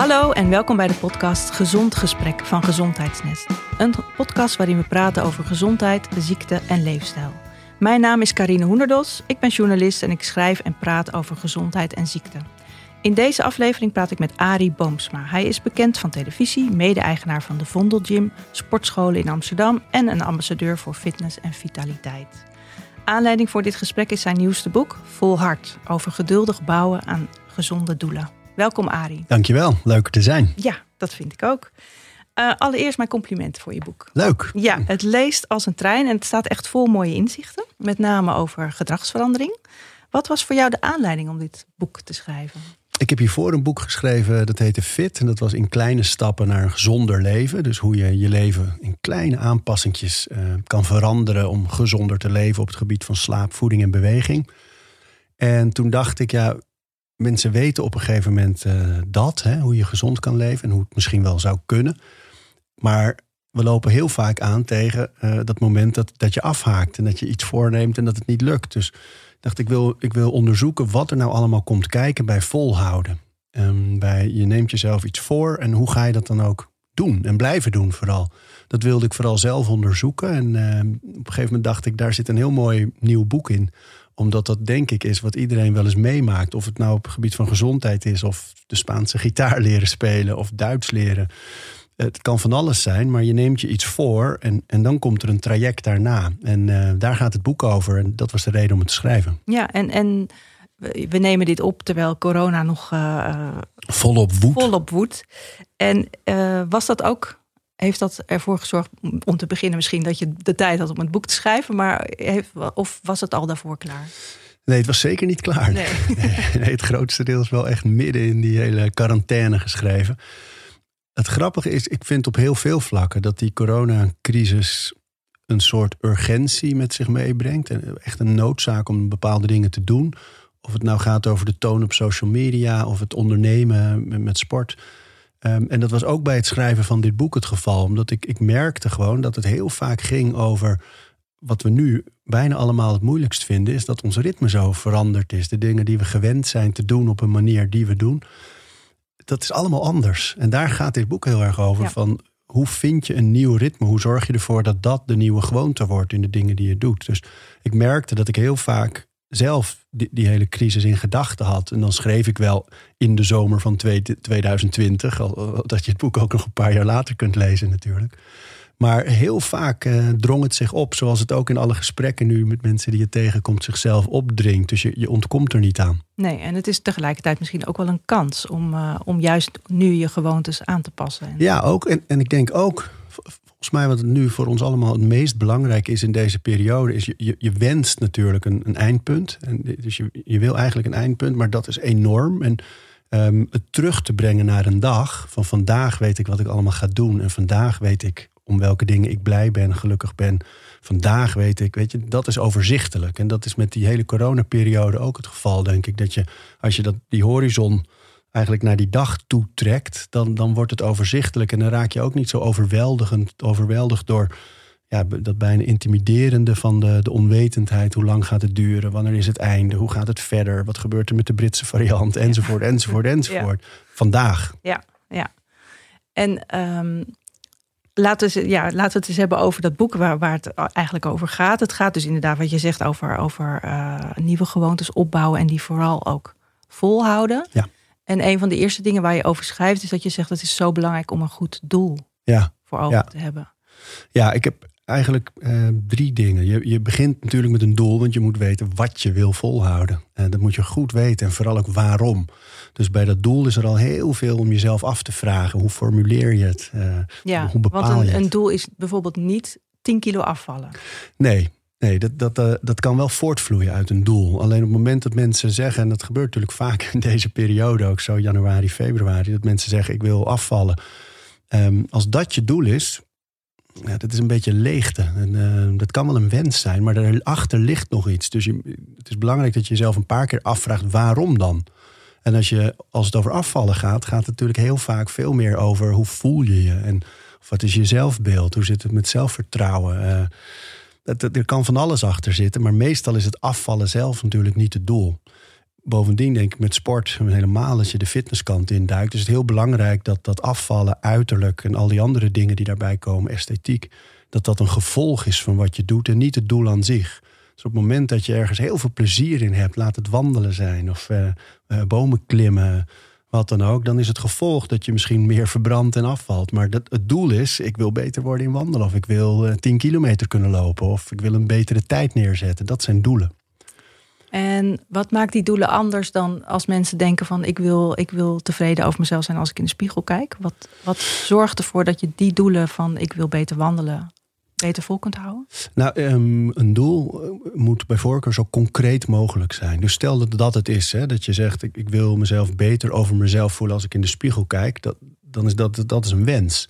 Hallo en welkom bij de podcast Gezond Gesprek van Gezondheidsnest. Een podcast waarin we praten over gezondheid, ziekte en leefstijl. Mijn naam is Karine Hoenderdos, ik ben journalist en ik schrijf en praat over gezondheid en ziekte. In deze aflevering praat ik met Arie Boomsma. Hij is bekend van televisie, mede-eigenaar van de Vondel Gym, sportscholen in Amsterdam en een ambassadeur voor fitness en vitaliteit. Aanleiding voor dit gesprek is zijn nieuwste boek, Vol Hart, over geduldig bouwen aan gezonde doelen. Welkom Arie. Dankjewel, leuk te zijn. Ja, dat vind ik ook. Uh, allereerst mijn compliment voor je boek. Leuk. Ja, het leest als een trein en het staat echt vol mooie inzichten. Met name over gedragsverandering. Wat was voor jou de aanleiding om dit boek te schrijven? Ik heb hiervoor een boek geschreven dat heette Fit. En dat was in kleine stappen naar een gezonder leven. Dus hoe je je leven in kleine aanpassingjes uh, kan veranderen om gezonder te leven op het gebied van slaap, voeding en beweging. En toen dacht ik, ja, mensen weten op een gegeven moment uh, dat, hè, hoe je gezond kan leven en hoe het misschien wel zou kunnen. Maar we lopen heel vaak aan tegen uh, dat moment dat, dat je afhaakt en dat je iets voorneemt en dat het niet lukt. Dus dacht ik wil, ik wil onderzoeken wat er nou allemaal komt kijken bij volhouden. Um, bij je neemt jezelf iets voor en hoe ga je dat dan ook doen en blijven doen vooral. Dat wilde ik vooral zelf onderzoeken en uh, op een gegeven moment dacht ik daar zit een heel mooi nieuw boek in omdat dat denk ik is wat iedereen wel eens meemaakt. Of het nou op het gebied van gezondheid is, of de Spaanse gitaar leren spelen, of Duits leren. Het kan van alles zijn, maar je neemt je iets voor en, en dan komt er een traject daarna. En uh, daar gaat het boek over. En dat was de reden om het te schrijven. Ja, en, en we nemen dit op terwijl corona nog uh, volop woedt. Volop woedt. En uh, was dat ook heeft dat ervoor gezorgd, om te beginnen misschien, dat je de tijd had om het boek te schrijven? Maar heeft, of was het al daarvoor klaar? Nee, het was zeker niet klaar. Nee. nee. het grootste deel is wel echt midden in die hele quarantaine geschreven. Het grappige is, ik vind op heel veel vlakken dat die coronacrisis een soort urgentie met zich meebrengt. En echt een noodzaak om bepaalde dingen te doen. Of het nou gaat over de toon op social media of het ondernemen met sport. Um, en dat was ook bij het schrijven van dit boek het geval. Omdat ik, ik merkte gewoon dat het heel vaak ging over wat we nu bijna allemaal het moeilijkst vinden, is dat ons ritme zo veranderd is. De dingen die we gewend zijn te doen op een manier die we doen, dat is allemaal anders. En daar gaat dit boek heel erg over. Van hoe vind je een nieuw ritme? Hoe zorg je ervoor dat dat de nieuwe gewoonte wordt in de dingen die je doet? Dus ik merkte dat ik heel vaak zelf die, die, hele crisis in gedachten had. En dan schreef ik wel in de zomer van 2020, dat je het boek ook nog een paar jaar later kunt lezen natuurlijk. Maar heel vaak uh, drong het zich op, zoals het ook in alle gesprekken nu met mensen die je tegenkomt zichzelf opdringt. Dus je, je ontkomt er niet aan. Nee, en het is tegelijkertijd misschien ook wel een kans om, uh, om juist nu je gewoontes aan te passen. Ja, ook. En, en ik denk ook, volgens mij wat nu voor ons allemaal het meest belangrijk is in deze periode, is je, je, je wenst natuurlijk een, een eindpunt. En dus je, je wil eigenlijk een eindpunt, maar dat is enorm. En um, het terug te brengen naar een dag van vandaag weet ik wat ik allemaal ga doen. En vandaag weet ik om welke dingen ik blij ben, gelukkig ben. Vandaag weet ik, weet je, dat is overzichtelijk. En dat is met die hele coronaperiode ook het geval, denk ik. Dat je, als je dat, die horizon eigenlijk naar die dag toe trekt, dan, dan wordt het overzichtelijk. En dan raak je ook niet zo overweldigend, overweldigd door ja, dat bijna intimiderende van de, de onwetendheid. Hoe lang gaat het duren? Wanneer is het einde? Hoe gaat het verder? Wat gebeurt er met de Britse variant? Enzovoort, enzovoort, enzovoort. Vandaag. Ja, ja. En um, laten, we, ja, laten we het eens hebben over dat boek waar, waar het eigenlijk over gaat. Het gaat dus inderdaad, wat je zegt, over, over uh, nieuwe gewoontes opbouwen en die vooral ook volhouden. Ja. En een van de eerste dingen waar je over schrijft, is dat je zegt: het is zo belangrijk om een goed doel ja. voor ogen te hebben. Ja, ik heb eigenlijk uh, drie dingen. Je, je begint natuurlijk met een doel, want je moet weten wat je wil volhouden. En dat moet je goed weten en vooral ook waarom. Dus bij dat doel is er al heel veel om jezelf af te vragen. Hoe formuleer je het? Uh, ja, hoe bepaal want een, je het? een doel is bijvoorbeeld niet 10 kilo afvallen. Nee, Nee, dat, dat, uh, dat kan wel voortvloeien uit een doel. Alleen op het moment dat mensen zeggen, en dat gebeurt natuurlijk vaak in deze periode ook zo, januari, februari, dat mensen zeggen: Ik wil afvallen. Um, als dat je doel is, ja, dat is een beetje leegte. En, uh, dat kan wel een wens zijn, maar daarachter ligt nog iets. Dus het is belangrijk dat je jezelf een paar keer afvraagt: waarom dan? En als, je, als het over afvallen gaat, gaat het natuurlijk heel vaak veel meer over hoe voel je je en wat is je zelfbeeld, hoe zit het met zelfvertrouwen. Uh, er kan van alles achter zitten, maar meestal is het afvallen zelf natuurlijk niet het doel. bovendien denk ik met sport helemaal als je de fitnesskant induikt, is het heel belangrijk dat dat afvallen, uiterlijk en al die andere dingen die daarbij komen, esthetiek, dat dat een gevolg is van wat je doet en niet het doel aan zich. Dus op het moment dat je ergens heel veel plezier in hebt, laat het wandelen zijn of uh, uh, bomen klimmen, wat dan ook, dan is het gevolg dat je misschien meer verbrandt en afvalt. Maar dat, het doel is, ik wil beter worden in wandelen of ik wil uh, 10 kilometer kunnen lopen of ik wil een betere tijd neerzetten. Dat zijn doelen. En wat maakt die doelen anders dan als mensen denken van ik wil, ik wil tevreden over mezelf zijn als ik in de spiegel kijk? Wat, wat zorgt ervoor dat je die doelen van ik wil beter wandelen beter vol kunt houden? Nou, um, een doel eh, moet bij voorkeur zo concreet mogelijk zijn. Dus stel dat dat het is, hè, dat je zegt ik, ik wil mezelf beter over mezelf voelen als ik in de spiegel kijk, dat, dan is dat, dat is een wens.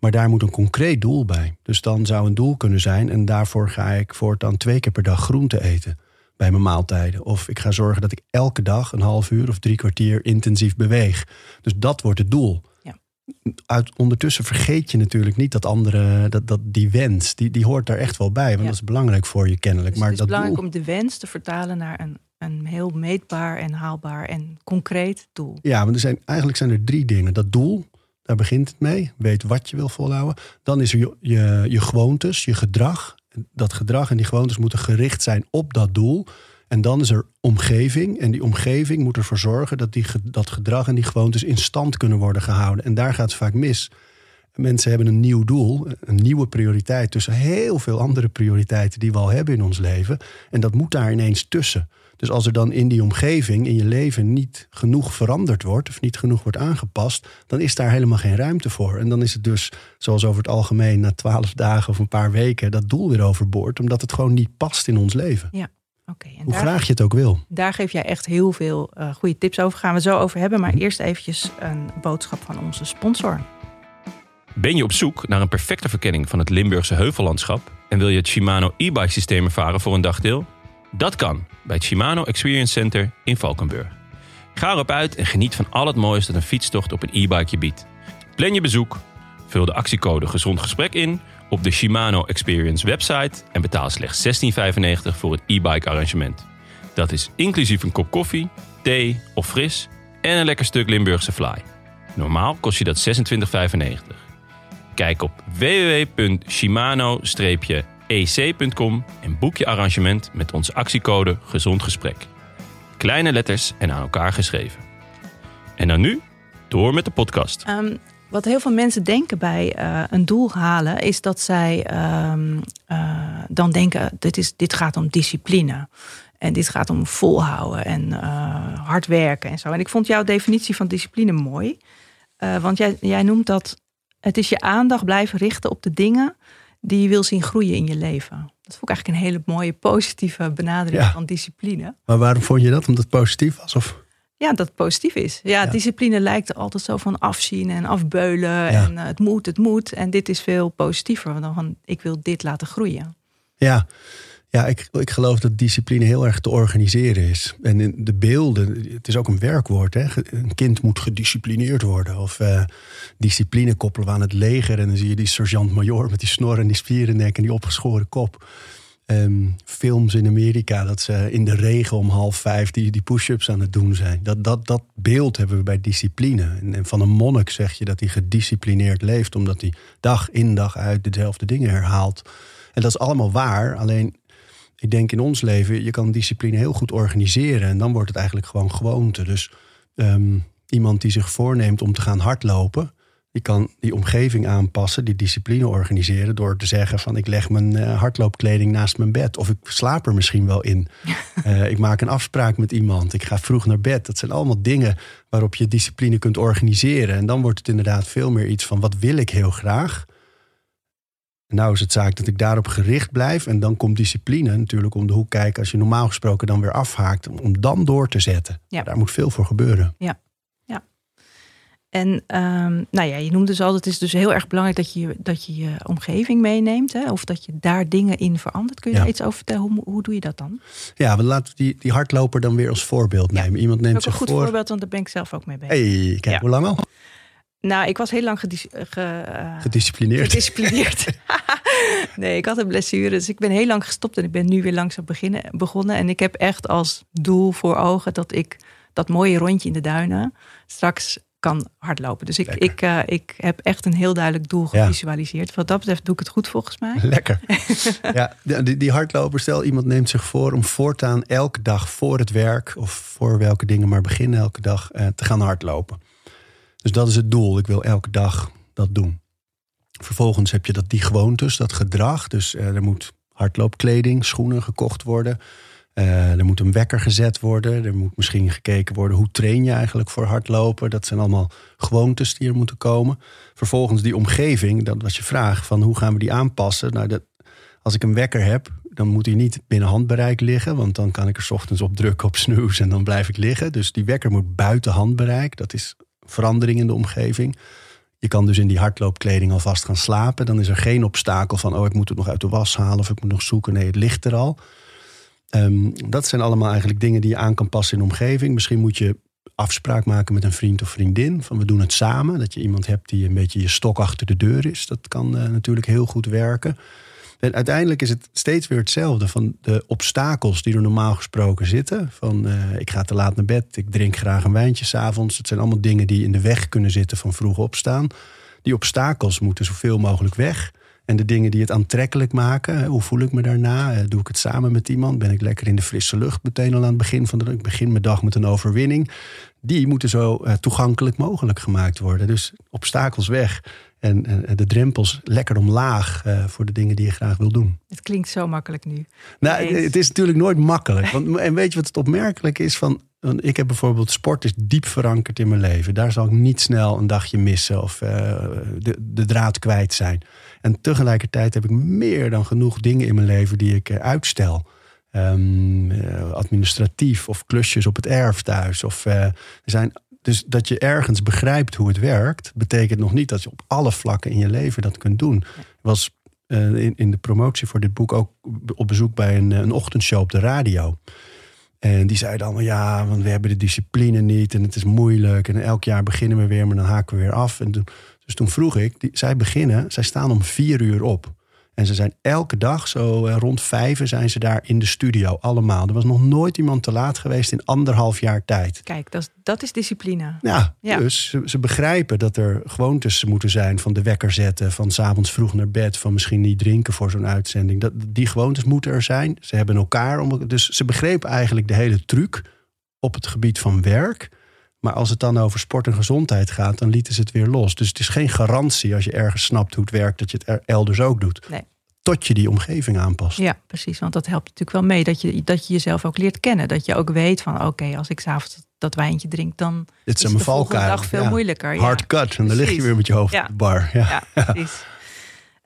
Maar daar moet een concreet doel bij. Dus dan zou een doel kunnen zijn en daarvoor ga ik voortaan twee keer per dag groente eten bij mijn maaltijden. Of ik ga zorgen dat ik elke dag een half uur of drie kwartier intensief beweeg. Dus dat wordt het doel. Uit, ondertussen vergeet je natuurlijk niet dat andere, dat, dat die wens, die, die hoort daar echt wel bij. Want Ja. dat is belangrijk voor je kennelijk. Dus maar het is dat belangrijk doel, om de wens te vertalen naar een, een heel meetbaar en haalbaar en concreet doel. Ja, want er zijn, eigenlijk zijn er drie dingen. Dat doel, daar begint het mee. Weet wat je wil volhouden. Dan is er je, je, je gewoontes, je gedrag. Dat gedrag en die gewoontes moeten gericht zijn op dat doel. En dan is er omgeving. En die omgeving moet ervoor zorgen dat die, dat gedrag en die gewoontes in stand kunnen worden gehouden. En daar gaat het vaak mis. Mensen hebben een nieuw doel, een nieuwe prioriteit tussen heel veel andere prioriteiten die we al hebben in ons leven. En dat moet daar ineens tussen. Dus als er dan in die omgeving, in je leven, niet genoeg veranderd wordt of niet genoeg wordt aangepast, dan is daar helemaal geen ruimte voor. En dan is het dus, zoals over het algemeen, na twaalf dagen of een paar weken, dat doel weer overboord, omdat het gewoon niet past in ons leven. Oké, en Hoe daar, graag je het ook wil. daar geef jij echt heel veel eh, goede tips over. Gaan we zo over hebben. Maar eerst eventjes een boodschap van onze sponsor. Ben je op zoek naar een perfecte verkenning van het Limburgse heuvellandschap en wil je het Shimano e-bike systeem ervaren voor een dagdeel? Dat kan bij het Shimano Experience Center in Valkenburg. Ga erop uit en geniet van al het moois dat een fietstocht op een e-bike je biedt. Plan je bezoek, vul de actiecode Gezond Gesprek in op de Shimano Experience website en betaal slechts 16,95 voor het e-bike arrangement. Dat is inclusief een kop koffie, thee of fris en een lekker stuk Limburgse fly. Normaal kost je dat 26,95. Kijk op www.shimano-ec.com en boek je arrangement met onze actiecode Gezond Gesprek. Kleine letters en aan elkaar geschreven. En dan nu, door met de podcast. Ehm, wat heel veel mensen denken bij eh, een doel halen, is dat zij ehm, eh, dan denken: dit, is, dit gaat om discipline. En dit gaat om volhouden en eh, hard werken en zo. En ik vond jouw definitie van discipline mooi. Want jij, jij noemt dat het is je aandacht blijven richten op de dingen die je wil zien groeien in je leven. Dat vond ik eigenlijk een hele mooie positieve benadering Ja. van discipline. Maar waarom vond je dat? Omdat het positief was? Of? Ja, dat het positief is. Ja, Ja. discipline lijkt altijd zo van afzien en afbeulen. En eh, het moet, het moet. En dit is veel positiever dan van ik wil dit laten groeien. Ja, ja ik, ik geloof dat discipline heel erg te organiseren is. En in de beelden, het is ook een werkwoord. Hè? Een kind moet gedisciplineerd worden. Of eh, discipline koppelen we aan het leger. En dan zie je die sergeant-major met die snor en die spierennek en die opgeschoren kop. Ehm, films in Amerika, dat ze in de regen om half vijf die, die push-ups aan het doen zijn. Dat, dat, dat beeld hebben we bij discipline. En, van een monnik zeg je dat hij gedisciplineerd leeft, omdat hij dag in dag uit dezelfde dingen herhaalt. En dat is allemaal waar. Alleen, ik denk in ons leven, je kan discipline heel goed organiseren. En dan wordt het eigenlijk gewoon gewoonte. Dus ehm, iemand die zich voorneemt om te gaan hardlopen, die kan die omgeving aanpassen, die discipline organiseren. door te zeggen: van ik leg mijn eh, hardloopkleding naast mijn bed. Of ik slaap er misschien wel in. Eh, ik maak een afspraak met iemand. Ik ga vroeg naar bed. Dat zijn allemaal dingen waarop je discipline kunt organiseren. En dan wordt het inderdaad veel meer iets van: wat wil ik heel graag? Nou is het zaak dat ik daarop gericht blijf. En dan komt discipline natuurlijk om de hoek kijken. Als je normaal gesproken dan weer afhaakt. Om dan door te zetten. Ja. Daar moet veel voor gebeuren. En ehm, nou ja, je noemt dus al, het is dus heel erg belangrijk dat je dat je, je omgeving meeneemt. Hè? Of dat je daar dingen in verandert. Kun je Ja. daar iets over vertellen? Hoe, hoe doe je dat dan? Ja, we laten die, die hardloper dan weer als voorbeeld Ja. nemen. Iemand Dat neemt is ook een goed voor. voorbeeld, want daar ben ik zelf ook mee bezig. hey, kijk Ja. hoe lang al? Nou, ik was heel lang gedis- ge- eh, Gedisciplineerd. gedisciplineerd. nee, ik had een blessure. Dus ik ben heel lang gestopt en ik ben nu weer langzaam beginnen, begonnen. En ik heb echt als doel voor ogen dat ik dat mooie rondje in de duinen straks kan hardlopen. Dus ik, ik, uh, ik heb echt een heel duidelijk doel gevisualiseerd. Wat dat betreft doe ik het goed volgens mij. Lekker. ja, die, die hardloper, stel iemand neemt zich voor om voortaan elke dag voor het werk of voor welke dingen maar beginnen elke dag uh, te gaan hardlopen. Dus dat is het doel. Ik wil elke dag dat doen. Vervolgens heb je dat die gewoontes, dat gedrag. Dus uh, er moet hardloopkleding, schoenen gekocht worden. Uh, er moet een wekker gezet worden. Er moet misschien gekeken worden hoe train je eigenlijk voor hardlopen. Dat zijn allemaal gewoontes die er moeten komen. Vervolgens die omgeving, dat was je vraag van hoe gaan we die aanpassen. Nou, dat, als ik een wekker heb, dan moet hij niet binnen handbereik liggen. Want dan kan ik er ochtends op drukken op snooze en dan blijf ik liggen. Dus die wekker moet buiten handbereik. Dat is verandering in de omgeving. Je kan dus in die hardloopkleding alvast gaan slapen. Dan is er geen obstakel van, oh ik moet het nog uit de was halen of ik moet nog zoeken. Nee, het ligt er al. Um, dat zijn allemaal eigenlijk dingen die je aan kan passen in de omgeving. Misschien moet je afspraak maken met een vriend of vriendin. Van we doen het samen. Dat je iemand hebt die een beetje je stok achter de deur is. Dat kan uh, natuurlijk heel goed werken. En uiteindelijk is het steeds weer hetzelfde. Van de obstakels die er normaal gesproken zitten. Van uh, ik ga te laat naar bed. Ik drink graag een wijntje s'avonds. Het zijn allemaal dingen die in de weg kunnen zitten van vroeg opstaan. Die obstakels moeten zoveel mogelijk weg. En de dingen die het aantrekkelijk maken. Hoe voel ik me daarna? Eh, doe ik het samen met iemand? Ben ik lekker in de frisse lucht meteen al aan het begin van de dag? Ik begin mijn dag met een overwinning. Die moeten zo eh, toegankelijk mogelijk gemaakt worden. Dus obstakels weg. En, de drempels lekker omlaag voor de dingen die je graag wil doen. Het klinkt zo makkelijk nu. Nou, het is natuurlijk nooit makkelijk. Want, en weet je wat het opmerkelijk is? Van, ik heb bijvoorbeeld sport is diep verankerd in mijn leven. Daar zal ik niet snel een dagje missen of de, de draad kwijt zijn. En tegelijkertijd heb ik meer dan genoeg dingen in mijn leven die ik eh, uitstel. Um, administratief of klusjes op het erf thuis. Of, uh, er zijn, dus dat je ergens begrijpt hoe het werkt, betekent nog niet dat je op alle vlakken in je leven dat kunt doen. Ik was uh, in, in de promotie voor dit boek ook op bezoek bij een, een ochtendshow op de radio. En die zeiden allemaal, ja, want we hebben de discipline niet en het is moeilijk. En elk jaar beginnen we weer, maar dan haken we weer af. En toen dus toen vroeg ik, die, zij beginnen, zij staan om vier uur op. En ze zijn elke dag, zo eh, rond vijf, zijn ze daar in de studio, allemaal. Er was nog nooit iemand te laat geweest in anderhalf jaar tijd. Kijk, dat is, dat is discipline. Ja, dus ze, ze, begrijpen dat er gewoontes moeten zijn van de wekker zetten, van s'avonds vroeg naar bed, van misschien niet drinken voor zo'n uitzending. Dat, die gewoontes moeten er zijn. Ze hebben elkaar, om, dus ze begrepen eigenlijk de hele truc op het gebied van werk. Maar als het dan over sport en gezondheid gaat, dan lieten ze het weer los. Dus het is geen garantie als je ergens snapt hoe het werkt, dat je het elders ook doet. Nee. Tot je die omgeving aanpast. Ja, precies. Want dat helpt natuurlijk wel mee. Dat je, dat je jezelf ook leert kennen. Dat je ook weet van oké, als ik s'avonds dat wijntje drink, dan het is, de volgende dag veel moeilijker. Ja. Hard cut. En dan lig je weer met je hoofd op de bar. Ja, ja precies.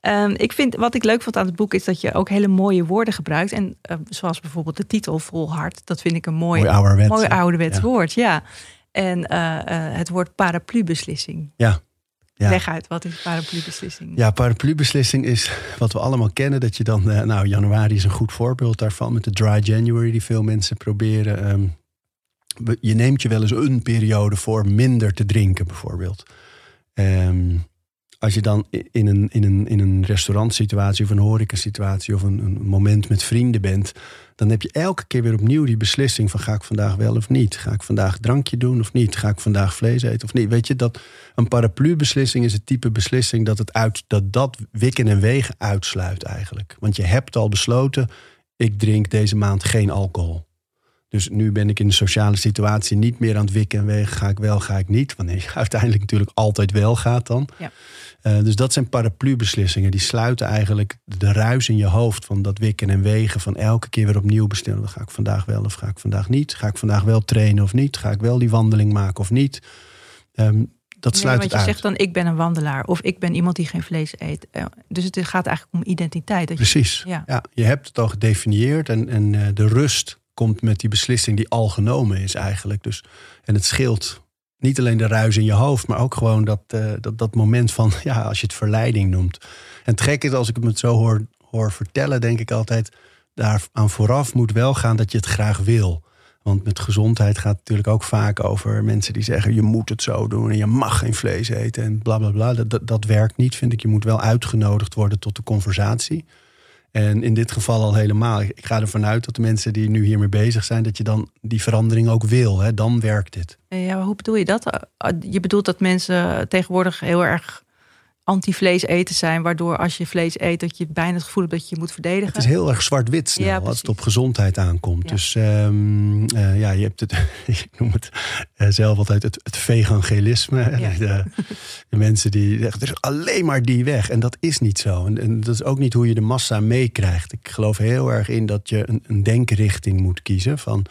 Um, ik vind, wat ik leuk vond aan het boek is dat je ook hele mooie woorden gebruikt. En uh, zoals bijvoorbeeld de titel Volhard. Dat vind ik een mooi, mooi ouderwets, mooi ouderwets woord. Ja. En uh, uh, het woord paraplubeslissing. Ja. ja. Leg uit, wat is paraplubeslissing? Ja, paraplubeslissing is wat we allemaal kennen. Dat je dan, uh, nou januari is een goed voorbeeld daarvan. Met de dry January die veel mensen proberen. Um, je neemt je wel eens een periode voor minder te drinken bijvoorbeeld. Um, als je dan in een, in een, in een restaurantsituatie of een horecasituatie of een, een moment met vrienden bent, dan heb je elke keer weer opnieuw die beslissing van ga ik vandaag wel of niet? Ga ik vandaag drankje doen of niet? Ga ik vandaag vlees eten of niet? Weet je dat een paraplu-beslissing is het type beslissing dat het uit, dat, dat wikken en wegen uitsluit eigenlijk. Want je hebt al besloten, ik drink deze maand geen alcohol. Dus nu ben ik in de sociale situatie niet meer aan het wikken en wegen. Ga ik wel, ga ik niet. Wanneer uiteindelijk natuurlijk altijd wel gaat dan. Ja. Uh, dus dat zijn paraplu-beslissingen. Die sluiten eigenlijk de ruis in je hoofd van dat wikken en wegen. Van elke keer weer opnieuw bestellen. Ga ik vandaag wel of ga ik vandaag niet? Ga ik vandaag wel trainen of niet? Ga ik wel die wandeling maken of niet? Um, dat sluit nee, want je zegt dan ik ben een wandelaar of ik ben iemand die geen vlees eet. Eh, dus het gaat eigenlijk om identiteit. Dat Precies. Je, ja. ja. je hebt het al gedefinieerd en, en uh, de rust komt met die beslissing die al genomen is eigenlijk. Dus, en het scheelt niet alleen de ruis in je hoofd, maar ook gewoon dat, uh, dat, dat moment van, ja, als je het verleiding noemt. En het gek is, als ik het zo hoor, hoor vertellen, denk ik altijd, daar aan vooraf moet wel gaan dat je het graag wil. Want met gezondheid gaat het natuurlijk ook vaak over mensen die zeggen: je moet het zo doen en je mag geen vlees eten en bla bla bla. Dat, dat werkt niet, vind ik. Je moet wel uitgenodigd worden tot de conversatie. En in dit geval al helemaal. Ik ga ervan uit dat de mensen die nu hiermee bezig zijn, dat je dan die verandering ook wil. Hè? Dan werkt dit. Ja, hoe bedoel je dat? Je bedoelt dat mensen tegenwoordig heel erg anti-vlees eten zijn, waardoor als je vlees eet, dat je bijna het gevoel hebt dat je moet verdedigen. Het is heel erg zwart-wit snel ja, als het op gezondheid aankomt. Dus um, uh, ja, je hebt het, ik noem het uh, zelf altijd het, het vegangelisme. Ja. De, de, mensen die zeggen, er is alleen maar die weg. En dat is niet zo. En, en dat is ook niet hoe je de massa meekrijgt. Ik geloof heel erg in dat je een, een denkrichting moet kiezen van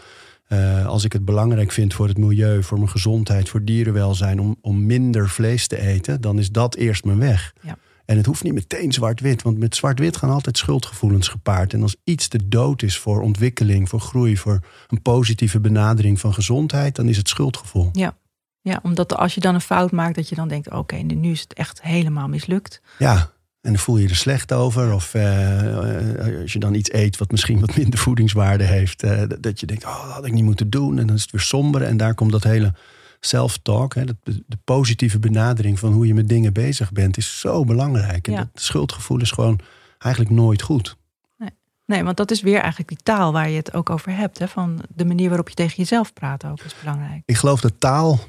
uh, als ik het belangrijk vind voor het milieu, voor mijn gezondheid, voor dierenwelzijn, om, om minder vlees te eten, dan is dat eerst mijn weg. Ja. En het hoeft niet meteen zwart-wit, want met zwart-wit gaan altijd schuldgevoelens gepaard. En als iets te dood is voor ontwikkeling, voor groei, voor een positieve benadering van gezondheid, dan is het schuldgevoel. Ja, ja omdat als je dan een fout maakt, dat je dan denkt: oké, nu is het echt helemaal mislukt. Ja, en dan voel je er slecht over. Of uh, als je dan iets eet wat misschien wat minder voedingswaarde heeft. Uh, dat je denkt, oh, dat had ik niet moeten doen. En dan is het weer somber. En daar komt dat hele self-talk. Hè, de, de, positieve benadering van hoe je met dingen bezig bent. Is zo belangrijk. En dat schuldgevoel is gewoon eigenlijk nooit goed. Nee. nee, want dat is weer eigenlijk die taal waar je het ook over hebt. Hè? Van de manier waarop je tegen jezelf praat ook is belangrijk. Ik geloof dat taal eh,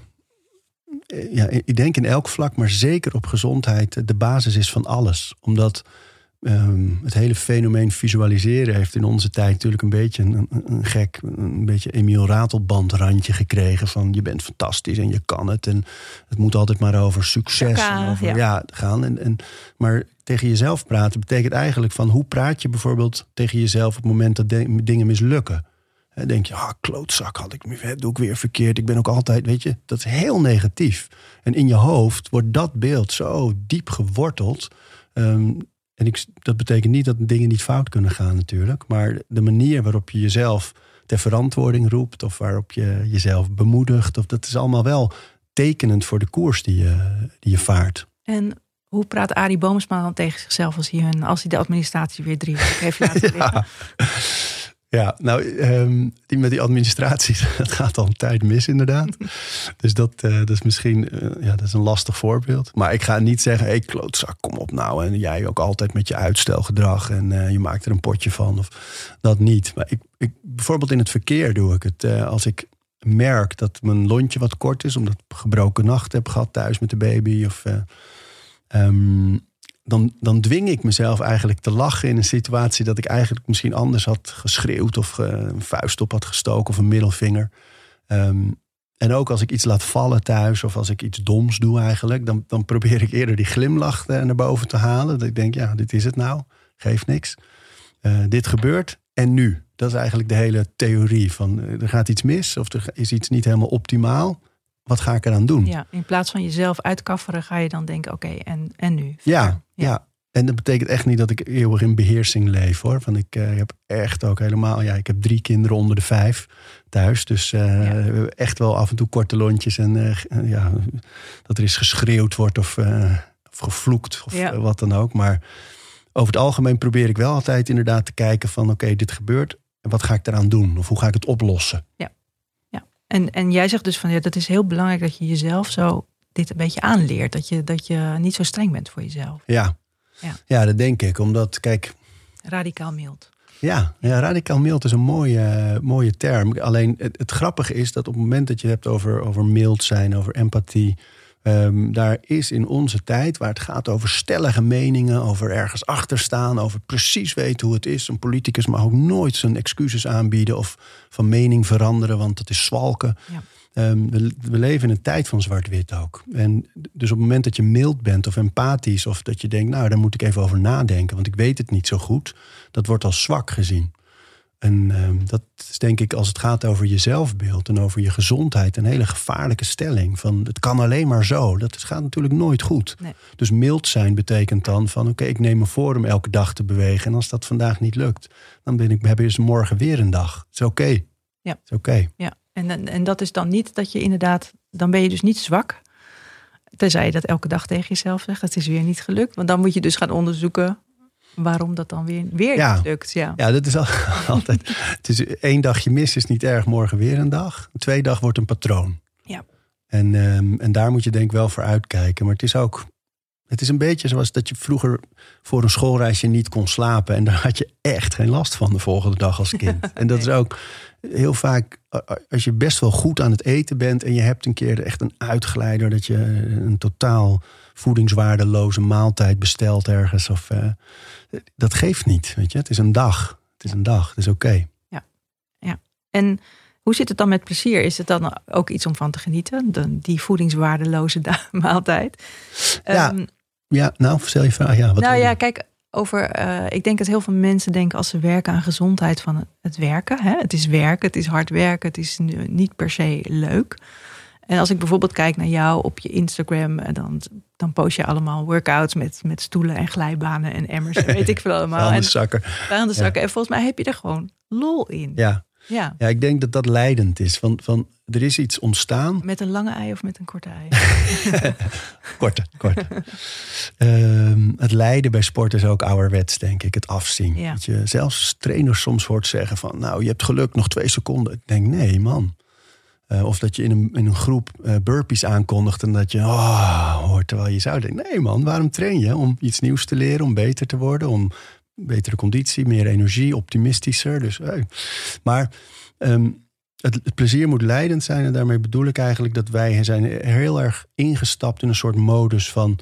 ja, ik denk in elk vlak, maar zeker op gezondheid, de basis is van alles. Omdat ehm, het hele fenomeen visualiseren heeft in onze tijd natuurlijk een beetje een, een, gek, een beetje Emiel Ratelband gekregen. Van je bent fantastisch en je kan het. En het moet altijd maar over succes en over, ja. gaan. En, en, maar tegen jezelf praten betekent eigenlijk van hoe praat je bijvoorbeeld tegen jezelf op het moment dat dingen mislukken. Dan denk je, ah, klootzak, had ik, doe ik weer verkeerd. Ik ben ook altijd, weet je, dat is heel negatief. En in je hoofd wordt dat beeld zo diep geworteld. Ehm, en ik, dat betekent niet dat dingen niet fout kunnen gaan natuurlijk. Maar de manier waarop je jezelf ter verantwoording roept... of waarop je jezelf bemoedigt... Of, dat is allemaal wel tekenend voor de koers die je, die je vaart. En hoe praat Arie Boomsma dan tegen zichzelf als hij, als hij de administratie weer drie weken heeft laten liggen? Ja, nou, um, die met die administratie, dat gaat al een tijd mis inderdaad. dus dat, uh, dat is misschien uh, ja, dat is een lastig voorbeeld. Maar ik ga niet zeggen, hé hey, klootzak, kom op nou. En jij ook altijd met je uitstelgedrag en uh, je maakt er een potje van. Of dat niet. Maar ik, ik, bijvoorbeeld in het verkeer doe ik het. als ik merk dat mijn lontje wat kort is, omdat ik gebroken nacht heb gehad thuis met de baby. Of, um, dan, dan dwing ik mezelf eigenlijk te lachen in een situatie dat ik eigenlijk misschien anders had geschreeuwd of een vuist op had gestoken of een middelvinger. Ehm, en ook als ik iets laat vallen thuis of als ik iets doms doe eigenlijk, dan, dan probeer ik eerder die glimlach eh, naar boven te halen. Dat ik denk, ja, dit is het nou, geeft niks. Uh, dit gebeurt en nu. Dat is eigenlijk de hele theorie van eh, er gaat iets mis of er is iets niet helemaal optimaal wat ga ik eraan doen? Ja, in plaats van jezelf uitkafferen, ga je dan denken: oké, en, en nu? Ja, ja, En dat betekent echt niet dat ik eeuwig in beheersing leef hoor. Want ik uh, heb echt ook helemaal. Ja, ik heb drie kinderen onder de vijf thuis. Dus uh, echt wel af en toe korte lontjes. En uh, ja, dat er is geschreeuwd wordt of, of gevloekt of wat dan ook. Maar over het algemeen probeer ik wel altijd inderdaad te kijken: van oké, dit gebeurt. Wat ga ik eraan doen? Of hoe ga ik het oplossen? Ja. En, en jij zegt dus van ja, dat is heel belangrijk dat je jezelf zo dit een beetje aanleert. Dat je, dat je niet zo streng bent voor jezelf. Ja, ja. ja dat denk ik. Omdat, kijk. Radicaal mild. Ja, ja, radicaal mild is een mooie, mooie term. Alleen het, het grappige is dat op het moment dat je hebt over, over mild zijn, over empathie, Um, daar is in onze tijd, waar het gaat over stellige meningen, over ergens achter staan, over precies weten hoe het is. Een politicus mag ook nooit zijn excuses aanbieden of van mening veranderen, want dat is zwalken. Ja. Um, we, we, leven in een tijd van zwart-wit ook. En dus op het moment dat je mild bent of empathisch, of dat je denkt, nou, daar moet ik even over nadenken, want ik weet het niet zo goed, dat wordt als zwak gezien. En ehm, dat is denk ik, als het gaat over je zelfbeeld en over je gezondheid, een hele gevaarlijke stelling. Van het kan alleen maar zo. Dat gaat natuurlijk nooit goed. Dus mild zijn betekent dan van oké, ik neem me voor om elke dag te bewegen. En als dat vandaag niet lukt, dan ben ik, hebben we morgen weer een dag. Het is oké. Ja. is oké. Ja, en, en dat is dan niet dat je inderdaad, dan ben je dus niet zwak. Tenzij je dat elke dag tegen jezelf zegt. Het is weer niet gelukt. Want dan moet je dus gaan onderzoeken waarom dat dan weer, weer ja. niet lukt. Ja, ja dat is altijd. Het is één dagje mis is niet erg, morgen weer een dag. Twee dag wordt een patroon. Ja. En, um, en daar moet je denk ik wel voor uitkijken. Maar het is ook. Het is een beetje zoals dat je vroeger voor een schoolreisje niet kon slapen. En daar had je echt geen last van de volgende dag als kind. En dat is ook heel vaak, als je best wel goed aan het eten bent. en je hebt een keer echt een uitgeleider. dat je een totaal voedingswaardeloze maaltijd bestelt ergens. Of, uh, dat geeft niet. Weet je? Het is een dag. Het is een dag. Het is oké. Ja. ja. En hoe zit het dan met plezier? Is het dan ook iets om van te genieten? De, die voedingswaardeloze maaltijd? Ja, um, ja nou, stel je vraag. Ja, wat nou ja, kijk, over. Uh, ik denk dat heel veel mensen denken als ze werken aan gezondheid van het werken. Hè? Het is werken, het is hard werken, het is niet per se leuk. En als ik bijvoorbeeld kijk naar jou op je Instagram, dan, dan post je allemaal workouts met, met stoelen en glijbanen en emmers. weet ik veel allemaal. Aan de zakken. De zakken. En volgens mij heb je er gewoon lol in. Ja. Ja. ja, ik denk dat dat leidend is. Van, van, er is iets ontstaan. Met een lange ei of met een korte ei? korte, korte. Ehm, het lijden bij sport is ook ouderwets, denk ik. Het afzien. Ja. Dat je zelfs trainers soms hoort zeggen van... nou, je hebt geluk, nog twee seconden. Ik denk, nee man. Uh, of dat je in een, in een groep uh, burpees aankondigt en dat je oh, hoort. Terwijl je zou denken, nee man, waarom train je? Om iets nieuws te leren, om beter te worden, om betere conditie, meer energie, optimistischer. Dus. Maar um, het, plezier moet leidend zijn. En daarmee bedoel ik eigenlijk dat wij zijn heel erg ingestapt in een soort modus van...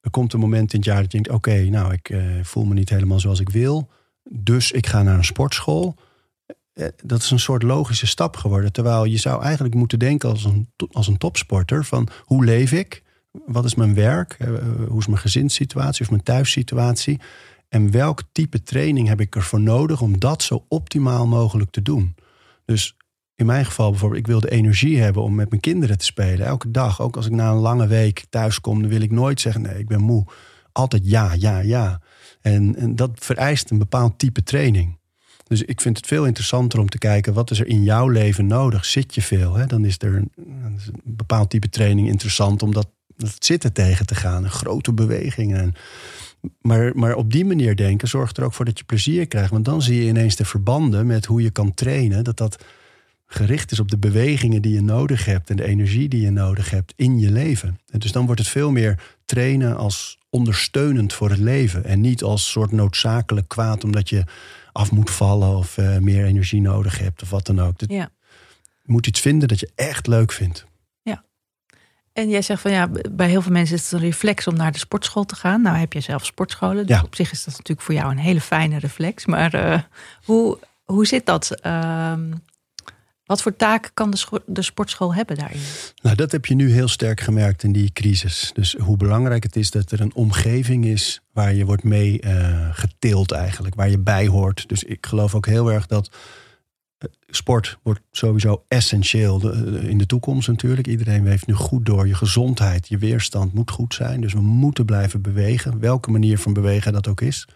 Er komt een moment in het jaar dat je denkt, oké, nou, ik uh, voel me niet helemaal zoals ik wil. Dus ik ga naar een sportschool. Eh, dat is een soort logische stap geworden. Terwijl je zou eigenlijk moeten denken als een, als een topsporter: van hoe leef ik? Wat is mijn werk? Eh, hoe is mijn gezinssituatie of mijn thuissituatie? En welk type training heb ik ervoor nodig om dat zo optimaal mogelijk te doen? Dus in mijn geval bijvoorbeeld, ik wil de energie hebben om met mijn kinderen te spelen. Elke dag, ook als ik na een lange week thuis kom, dan wil ik nooit zeggen: nee, ik ben moe. Altijd ja, ja, ja. En, en dat vereist een bepaald type training. Dus ik vind het veel interessanter om te kijken wat is er in jouw leven nodig. Zit je veel? Hè? Dan is er een, bepaald type training interessant om dat, dat zitten tegen te gaan. Grote bewegingen. Maar, maar op die manier denken zorgt er ook voor dat je plezier krijgt. Want dan zie je ineens de verbanden met hoe je kan trainen. Dat dat gericht is op de bewegingen die je nodig hebt en de energie die je nodig hebt in je leven. En dus dan wordt het veel meer trainen als ondersteunend voor het leven. En niet als soort noodzakelijk kwaad omdat je af moet vallen of uh, meer energie nodig hebt of wat dan ook. Ja. Je moet iets vinden dat je echt leuk vindt. Ja. En jij zegt van ja, bij heel veel mensen is het een reflex om naar de sportschool te gaan. Nou heb je zelf sportscholen, dus ja. op zich is dat natuurlijk voor jou een hele fijne reflex. Maar uh, hoe, hoe zit dat? Uh, wat voor taken kan de, de, sportschool hebben daarin? Nou, dat heb je nu heel sterk gemerkt in die crisis. Dus hoe belangrijk het is dat er een omgeving is waar je wordt mee uh, getild eigenlijk, waar je bij hoort. Dus ik geloof ook heel erg dat uh, sport wordt sowieso essentieel de, in de toekomst natuurlijk. Iedereen heeft nu goed door. Je gezondheid, je weerstand moet goed zijn. Dus we moeten blijven bewegen, welke manier van bewegen dat ook is.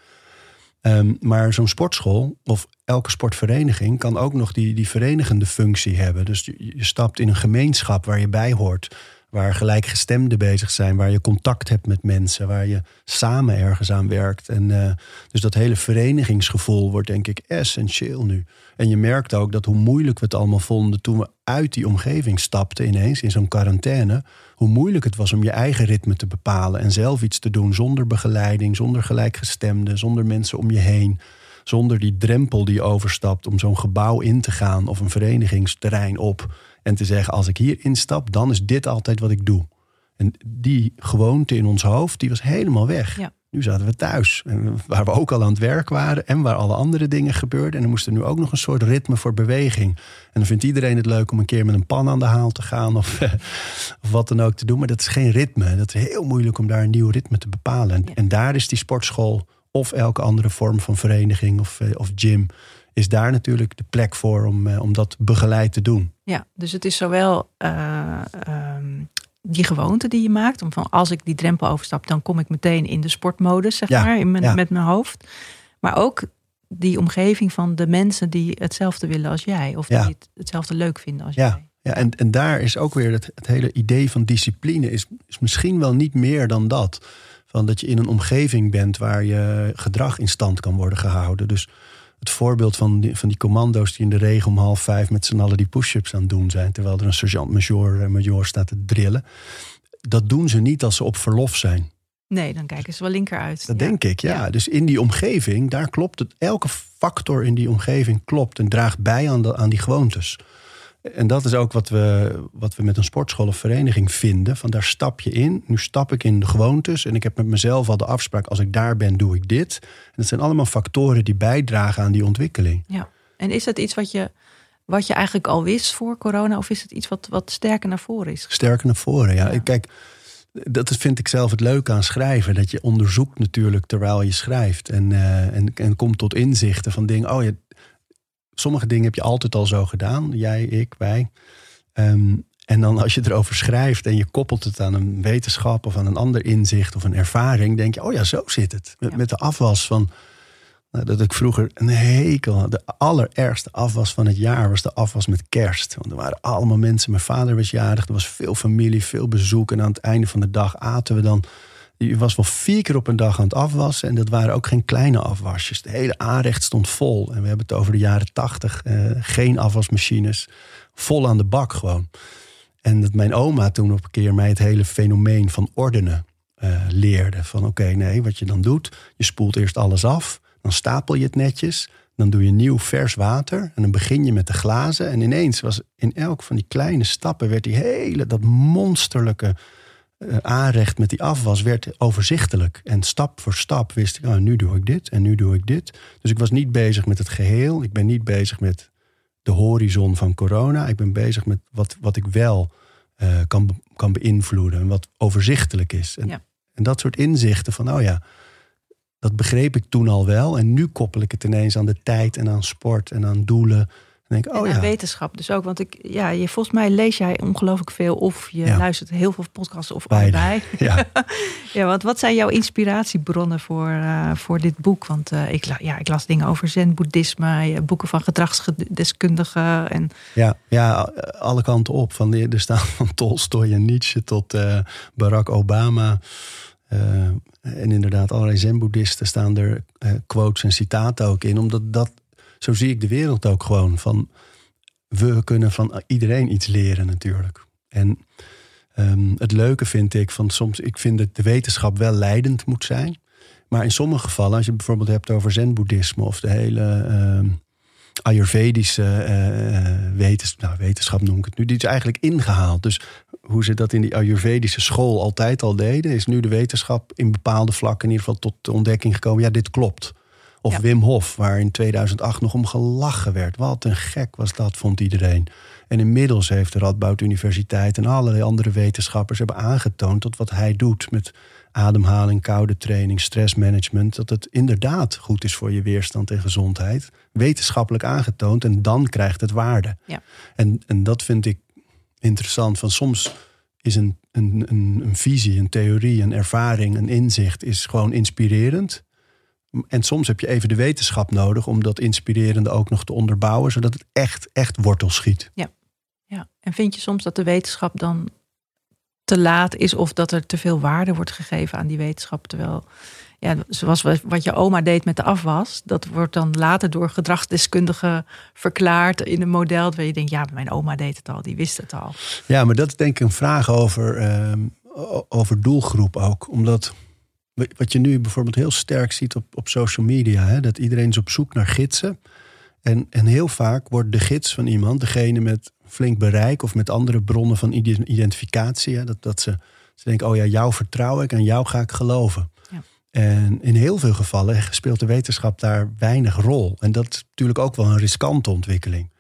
Um, maar zo'n sportschool of elke sportvereniging kan ook nog die, die verenigende functie hebben. Dus je, stapt in een gemeenschap waar je bij hoort. Waar gelijkgestemden bezig zijn, waar je contact hebt met mensen, waar je samen ergens aan werkt. En uh, dus dat hele verenigingsgevoel wordt denk ik essentieel nu. En je merkt ook dat hoe moeilijk we het allemaal vonden toen we uit die omgeving stapten ineens in zo'n quarantaine. Hoe moeilijk het was om je eigen ritme te bepalen en zelf iets te doen zonder begeleiding, zonder gelijkgestemden, zonder mensen om je heen. Zonder die drempel die je overstapt om zo'n gebouw in te gaan of een verenigingsterrein op. En te zeggen, als ik hier instap, dan is dit altijd wat ik doe. En die gewoonte in ons hoofd, die was helemaal weg. Ja. Nu zaten we thuis, waar we ook al aan het werk waren en waar alle andere dingen gebeurden. En er moest er nu ook nog een soort ritme voor beweging. En dan vindt iedereen het leuk om een keer met een pan aan de haal te gaan of, of wat dan ook te doen. Maar dat is geen ritme. Dat is heel moeilijk om daar een nieuw ritme te bepalen. En, Ja. en daar is die sportschool of elke andere vorm van vereniging of, eh, of gym, is daar natuurlijk de plek voor om, eh, om dat begeleid te doen. Ja, dus het is zowel uh, um, die gewoonte die je maakt. Om van als ik die drempel overstap, dan kom ik meteen in de sportmodus, zeg Ja, maar, in mijn, ja. met mijn hoofd. Maar ook die omgeving van de mensen die hetzelfde willen als jij. Of Ja. die het hetzelfde leuk vinden als jij. Ja, en, en daar is ook weer het, het hele idee van discipline is, is misschien wel niet meer dan dat. Van dat je in een omgeving bent waar je gedrag in stand kan worden gehouden. Dus het voorbeeld van die, van die commando's die in de regen om half vijf met z'n allen die push-ups aan het doen zijn. Terwijl er een sergeant-major eh, major staat te drillen. Dat doen ze niet als ze op verlof zijn. Nee, dan kijken ze wel linker uit. Dat denk ik, ja. Dus in die omgeving, daar klopt het. Elke factor in die omgeving klopt en draagt bij aan, de, aan die gewoontes. En dat is ook wat we, wat we met een sportschool of vereniging vinden. Van daar stap je in. Nu stap ik in de gewoontes. En ik heb met mezelf al de afspraak. Als ik daar ben, doe ik dit. En dat zijn allemaal factoren die bijdragen aan die ontwikkeling. Ja. En is dat iets wat je, wat je eigenlijk al wist voor corona? Of is het iets wat, wat sterker naar voren is? Sterker naar voren, ja. Kijk, dat vind ik zelf het leuke aan schrijven. Dat je onderzoekt natuurlijk terwijl je schrijft. En, uh, en, en komt tot inzichten van dingen. Oh ja, sommige dingen heb je altijd al zo gedaan. Jij, ik, wij. Ehm, en dan als je erover schrijft en je koppelt het aan een wetenschap of aan een ander inzicht of een ervaring, denk je, oh ja, zo zit het. Met, met de afwas van. Nou, dat ik vroeger een hekel had. De allerergste afwas van het jaar was de afwas met kerst. Want er waren allemaal mensen. Mijn vader was jarig. Er was veel familie, veel bezoek. En aan het einde van de dag aten we dan je was wel vier keer op een dag aan het afwassen. En dat waren ook geen kleine afwasjes. De hele aanrecht stond vol. En we hebben het over de jaren tachtig. Eh, geen afwasmachines. Vol aan de bak gewoon. En dat mijn oma toen op een keer mij het hele fenomeen van ordenen uh, leerde. Van oké, nee, wat je dan doet. Je spoelt eerst alles af. Dan stapel je het netjes. Dan doe je nieuw vers water. En dan begin je met de glazen. En ineens was in elk van die kleine stappen... werd die hele, dat monsterlijke aanrecht met die afwas werd overzichtelijk. En stap voor stap wist ik, oh, nu doe ik dit en nu doe ik dit. Dus ik was niet bezig met het geheel. Ik ben niet bezig met de horizon van corona. Ik ben bezig met wat, wat ik wel uh, kan, kan beïnvloeden en wat overzichtelijk is. En, en dat soort inzichten van, oh ja, dat begreep ik toen al wel. En nu koppel ik het ineens aan de tijd en aan sport en aan doelen denk, oh ja. wetenschap dus ook. Want ik, ja, je, volgens mij lees jij ongelooflijk veel. Of je luistert heel veel podcasts of allebei. Ja. ja, want wat zijn jouw inspiratiebronnen voor, uh, voor dit boek? Want uh, ik, ja, ik las dingen over zen-boeddhisme, boeken van gedragsdeskundigen. En... Ja, ja, alle kanten op. Van de, er staan van Tolstoy en Nietzsche tot uh, Barack Obama. en inderdaad, allerlei zen-boeddhisten staan er quotes en citaten ook in. Omdat dat zo zie ik de wereld ook gewoon. Van, we kunnen van iedereen iets leren natuurlijk. En um, het leuke vind ik van soms, ik vind dat de wetenschap wel leidend moet zijn. Maar in sommige gevallen, als je bijvoorbeeld hebt over zen-boeddhisme of de hele uh, Ayurvedische uh, wetenschap, nou, wetenschap noem ik het nu, die is eigenlijk ingehaald. Dus hoe ze dat in die Ayurvedische school altijd al deden, is nu de wetenschap in bepaalde vlakken in ieder geval tot de ontdekking gekomen: ja, dit klopt. Of Wim Hof, waar in 2008 nog om gelachen werd. Wat een gek was dat, vond iedereen. En inmiddels heeft de Radboud Universiteit en allerlei andere wetenschappers hebben aangetoond dat wat hij doet met ademhaling, koude training, stressmanagement, dat het inderdaad goed is voor je weerstand en gezondheid. Wetenschappelijk aangetoond en dan krijgt het waarde. Ja. En, en dat vind ik interessant. Van soms is een, een, een, een visie, een theorie, een ervaring, een inzicht is gewoon inspirerend. En soms heb je even de wetenschap nodig om dat inspirerende ook nog te onderbouwen, zodat het echt, echt wortel schiet. Ja. ja. En vind je soms dat de wetenschap dan te laat is of dat er te veel waarde wordt gegeven aan die wetenschap? Terwijl, ja, zoals wat je oma deed met de afwas, dat wordt dan later door gedragsdeskundigen verklaard in een model waar je denkt, ja, mijn oma deed het al, die wist het al. Ja, maar dat is denk ik een vraag over, uh, over doelgroep ook. Omdat wat je nu bijvoorbeeld heel sterk ziet op, op social media, hè, dat iedereen is op zoek naar gidsen. En, en heel vaak wordt de gids van iemand degene met flink bereik of met andere bronnen van identificatie. Hè, dat, dat ze, ze denken, oh ja, jou vertrouw ik en jou ga ik geloven. Ja. En in heel veel gevallen speelt de wetenschap daar weinig rol. En dat is natuurlijk ook wel een riskante ontwikkeling.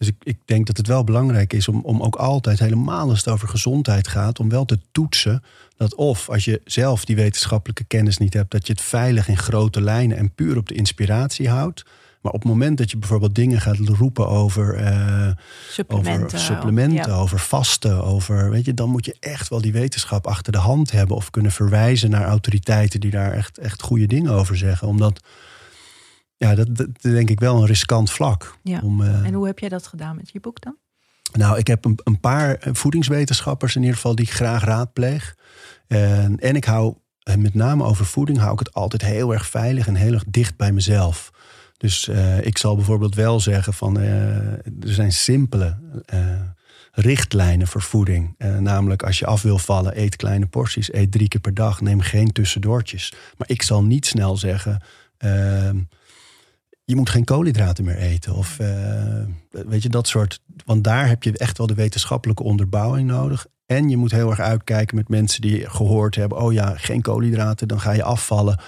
Dus ik, ik denk dat het wel belangrijk is om, om ook altijd, helemaal als het over gezondheid gaat, om wel te toetsen dat of als je zelf die wetenschappelijke kennis niet hebt, dat je het veilig in grote lijnen en puur op de inspiratie houdt. Maar op het moment dat je bijvoorbeeld dingen gaat roepen over uh, supplementen, over, supplementen over vasten, over, weet je, dan moet je echt wel die wetenschap achter de hand hebben of kunnen verwijzen naar autoriteiten die daar echt, echt goede dingen over zeggen. Omdat ja, dat, dat denk ik wel een riskant vlak. Ja. Om, uh, en hoe heb jij dat gedaan met je boek dan? Nou, ik heb een, een paar voedingswetenschappers in ieder geval die ik graag raadpleeg. En, en ik hou en met name over voeding, hou ik het altijd heel erg veilig en heel erg dicht bij mezelf. Dus uh, ik zal bijvoorbeeld wel zeggen van uh, er zijn simpele uh, richtlijnen voor voeding. namelijk als je af wil vallen, eet kleine porties, eet drie keer per dag, neem geen tussendoortjes. Maar ik zal niet snel zeggen ehm, je moet geen koolhydraten meer eten. Of weet je, dat soort. Want daar heb je echt wel de wetenschappelijke onderbouwing nodig. En je moet heel erg uitkijken met mensen die gehoord hebben: oh ja, geen koolhydraten, dan ga je afvallen.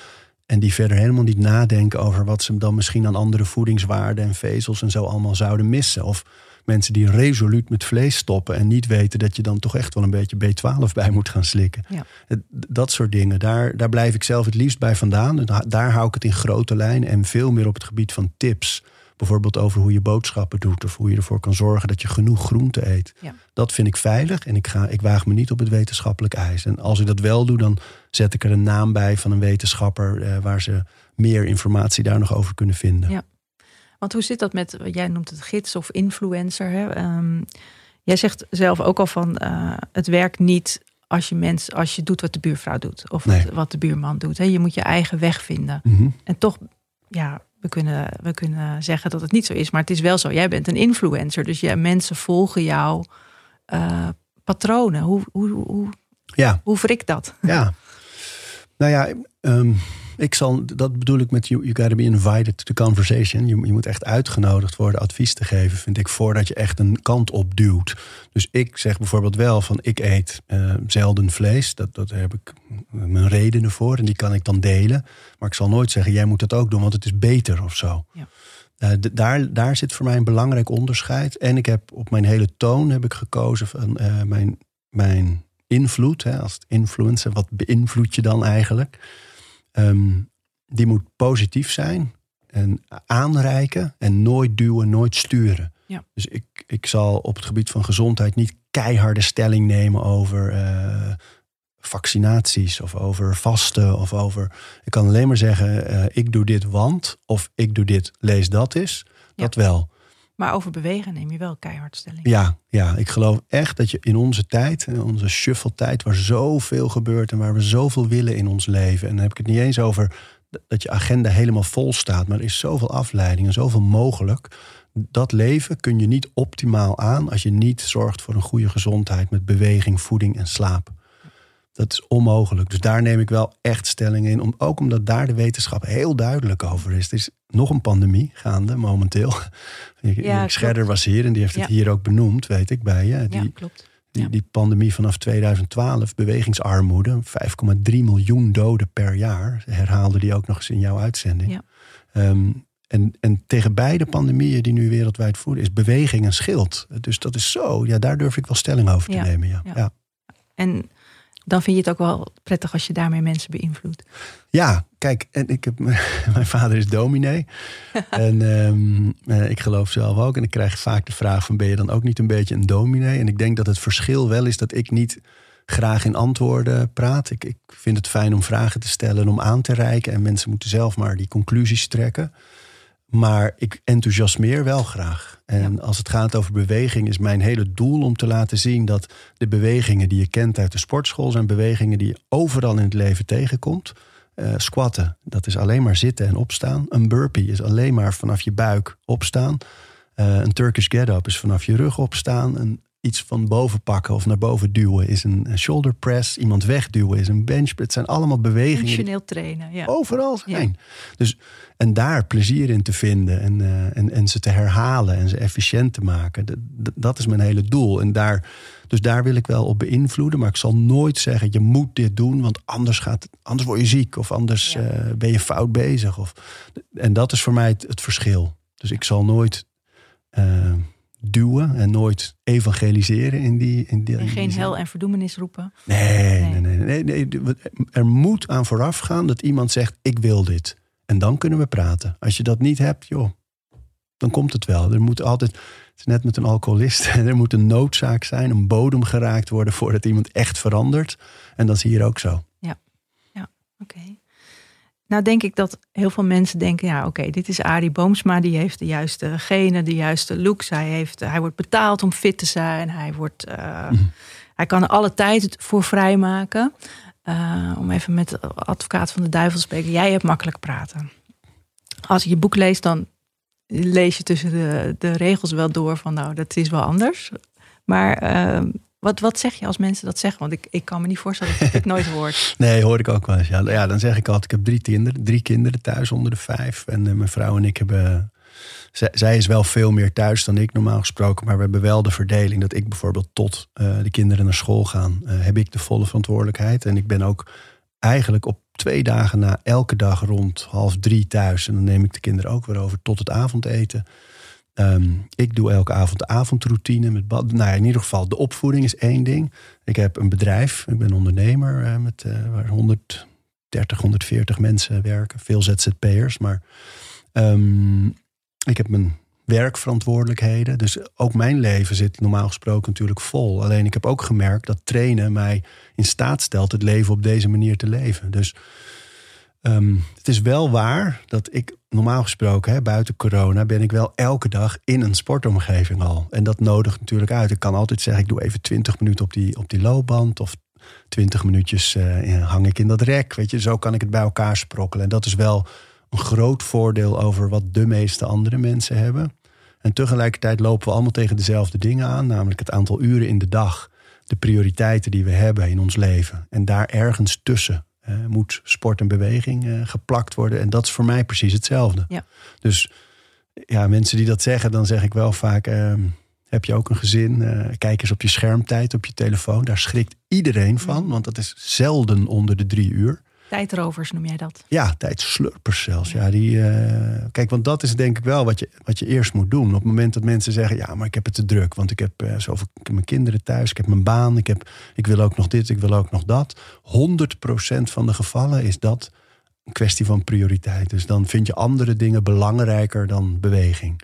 En die verder helemaal niet nadenken over wat ze dan misschien aan andere voedingswaarden en vezels en zo allemaal zouden missen. Of mensen die resoluut met vlees stoppen en niet weten dat je dan toch echt wel een beetje B12 bij moet gaan slikken. Ja. Dat soort dingen, daar, daar blijf ik zelf het liefst bij vandaan. Daar hou ik het in grote lijnen en veel meer op het gebied van tips. Bijvoorbeeld over hoe je boodschappen doet of hoe je ervoor kan zorgen dat je genoeg groente eet. Ja. Dat vind ik veilig en ik, ga, ik waag me niet op het wetenschappelijk ijs. En als ik dat wel doe, dan zet ik er een naam bij van een wetenschapper eh, waar ze meer informatie daar nog over kunnen vinden. Ja. Want hoe zit dat met, jij noemt het gids of influencer. Hè? Ehm, jij zegt zelf ook al van uh, het werkt niet als je, mens, als je doet wat de buurvrouw doet of wat, wat, de buurman doet. Hè? Je moet je eigen weg vinden. Mhm. En toch, ja, we kunnen, we kunnen zeggen dat het niet zo is, maar het is wel zo. Jij bent een influencer, dus jij, mensen volgen jouw uh, patronen. Hoe, hoe, hoe, ja. hoe wrikt dat? Ja, nou ja, um, ik zal, dat bedoel ik met you, you gotta be invited to the conversation. Je, je, moet echt uitgenodigd worden advies te geven, vind ik, voordat je echt een kant op duwt. Dus ik zeg bijvoorbeeld wel van ik eet uh, zelden vlees. Dat, dat heb ik mijn redenen voor en die kan ik dan delen. Maar ik zal nooit zeggen, jij moet dat ook doen, want het is beter of zo. Ja. Uh, daar, daar zit voor mij een belangrijk onderscheid. En ik heb op mijn hele toon heb ik gekozen van uh, mijn, mijn invloed. Hè, als influencer, wat beïnvloed je dan eigenlijk? Um, die moet positief zijn en aanreiken en nooit duwen, nooit sturen. Ja. Dus ik, ik zal op het gebied van gezondheid niet keiharde stelling nemen over uh, vaccinaties of over vasten of over. Ik kan alleen maar zeggen: uh, ik doe dit want of ik doe dit, lees dat is. Dat wel. Maar over bewegen neem je wel keihard stelling. Ja, ja, ik geloof echt dat je in onze tijd, in onze shuffle-tijd, waar zoveel gebeurt en waar we zoveel willen in ons leven. En dan heb ik het niet eens over dat je agenda helemaal vol staat, maar er is zoveel afleiding en zoveel mogelijk. Dat leven kun je niet optimaal aan als je niet zorgt voor een goede gezondheid met beweging, voeding en slaap. Dat is onmogelijk. Dus daar neem ik wel echt stelling in. Om, ook omdat daar de wetenschap heel duidelijk over is. Er is nog een pandemie gaande momenteel. Ja, Scherder was hier en die heeft het hier ook benoemd, weet ik bij je. Die, ja, klopt. Die, die pandemie vanaf 2012, bewegingsarmoede, 5,3 miljoen doden per jaar. Herhaalde die ook nog eens in jouw uitzending. Ja. Ehm, en, en tegen beide pandemieën die nu wereldwijd voeren, is beweging een schild. Dus dat is zo, ja, daar durf ik wel stelling over te nemen. Ja. Ja. En dan vind je het ook wel prettig als je daarmee mensen beïnvloedt. Ja, kijk, en ik heb, mijn vader is dominee. en ehm, eh, ik geloof zelf ook. En ik krijg vaak de vraag van ben je dan ook niet een beetje een dominee? En ik denk dat het verschil wel is dat ik niet graag in antwoorden praat. Ik, ik vind het fijn om vragen te stellen, om aan te reiken. En mensen moeten zelf maar die conclusies trekken. Maar ik enthousiasmeer wel graag. En als het gaat over beweging, is mijn hele doel om te laten zien dat de bewegingen die je kent uit de sportschool zijn bewegingen die je overal in het leven tegenkomt. Uh, squatten, dat is alleen maar zitten en opstaan. Een burpee is alleen maar vanaf je buik opstaan. Uh, een Turkish get-up is vanaf je rug opstaan. Een iets van boven pakken of naar boven duwen is een shoulder press. Iemand wegduwen is een bench. Het zijn allemaal bewegingen. Functioneel trainen, ja. Overal zijn. Dus, en daar plezier in te vinden en, uh, en, en ze te herhalen en ze efficiënt te maken. Dat, is mijn hele doel. En daar, dus daar wil ik wel op beïnvloeden. Maar ik zal nooit zeggen, je moet dit doen, want anders, gaat, anders word je ziek. Of anders uh, ben je fout bezig. Of, en dat is voor mij het, het verschil. Dus ik zal nooit... Uh, duwen en nooit evangeliseren in die. In die en geen hel en verdoemenis roepen. Nee nee. nee, nee, nee, Er moet aan vooraf gaan dat iemand zegt: Ik wil dit. En dan kunnen we praten. Als je dat niet hebt, joh, dan komt het wel. Er moet altijd. Het is net met een alcoholist. Er moet een noodzaak zijn, een bodem geraakt worden voordat iemand echt verandert. En dat is hier ook zo. Ja, ja, oké. Nou denk ik dat heel veel mensen denken, ja oké, dit is Arie Boomsma, die heeft de juiste genen, de juiste looks. Hij, heeft, hij wordt betaald om fit te zijn. Hij, wordt, uh, hij kan er alle tijd voor vrijmaken. eh, om even met de advocaat van de duivel te spreken. Jij hebt makkelijk praten. Als je je boek leest, dan lees je tussen de, de regels wel door van nou, dat is wel anders. Maar ehm, wat, wat zeg je als mensen dat zeggen? Want ik, ik kan me niet voorstellen dat ik dit nooit hoor. Nee, hoor ik ook wel eens. Ja, ja, dan zeg ik altijd, ik heb drie kinderen, drie kinderen thuis onder de vijf. En uh, mijn vrouw en ik hebben... Zij, zij, is wel veel meer thuis dan ik normaal gesproken. Maar we hebben wel de verdeling dat ik bijvoorbeeld tot uh, de kinderen naar school gaan... Heb ik de volle verantwoordelijkheid. En ik ben ook eigenlijk op twee dagen na elke dag rond half drie thuis. En dan neem ik de kinderen ook weer over tot het avondeten. Um, ik doe elke avond de avondroutine met bad. Nou ja, in ieder geval, de opvoeding is één ding. Ik heb een bedrijf, ik ben ondernemer uh, met uh, waar 130, 140 mensen werken. Veel ZZP'ers, maar um, ik heb mijn werkverantwoordelijkheden. Dus ook mijn leven zit normaal gesproken natuurlijk vol. Alleen ik heb ook gemerkt dat trainen mij in staat stelt het leven op deze manier te leven. Dus um, het is wel waar dat ik normaal gesproken, hè, buiten corona, ben ik wel elke dag in een sportomgeving al. En dat nodigt natuurlijk uit. Ik kan altijd zeggen, ik doe even 20 minuten op die, op die loopband. Of 20 minuutjes uh, hang ik in dat rek. Weet je, zo kan ik het bij elkaar sprokkelen. En dat is wel een groot voordeel over wat de meeste andere mensen hebben. En tegelijkertijd lopen we allemaal tegen dezelfde dingen aan, namelijk het aantal uren in de dag, de prioriteiten die we hebben in ons leven. En daar ergens tussen uh, moet sport en beweging uh, geplakt worden. En dat is voor mij precies hetzelfde. Ja. Dus ja, mensen die dat zeggen, dan zeg ik wel vaak: uh, heb je ook een gezin? kijk eens op je schermtijd op je telefoon. Daar schrikt iedereen van, want dat is zelden onder de drie uur. Tijdrovers noem jij dat? Ja, tijdslurpers zelfs. Ja, die, uh, kijk, want dat is denk ik wel wat je, wat je eerst moet doen. Op het moment dat mensen zeggen: Ja, maar ik heb het te druk. Want ik heb, uh, zoveel, ik heb mijn kinderen thuis, ik heb mijn baan, ik, heb, ik wil ook nog dit, ik wil ook nog dat. 100% van de gevallen is dat een kwestie van prioriteit. Dus dan vind je andere dingen belangrijker dan beweging.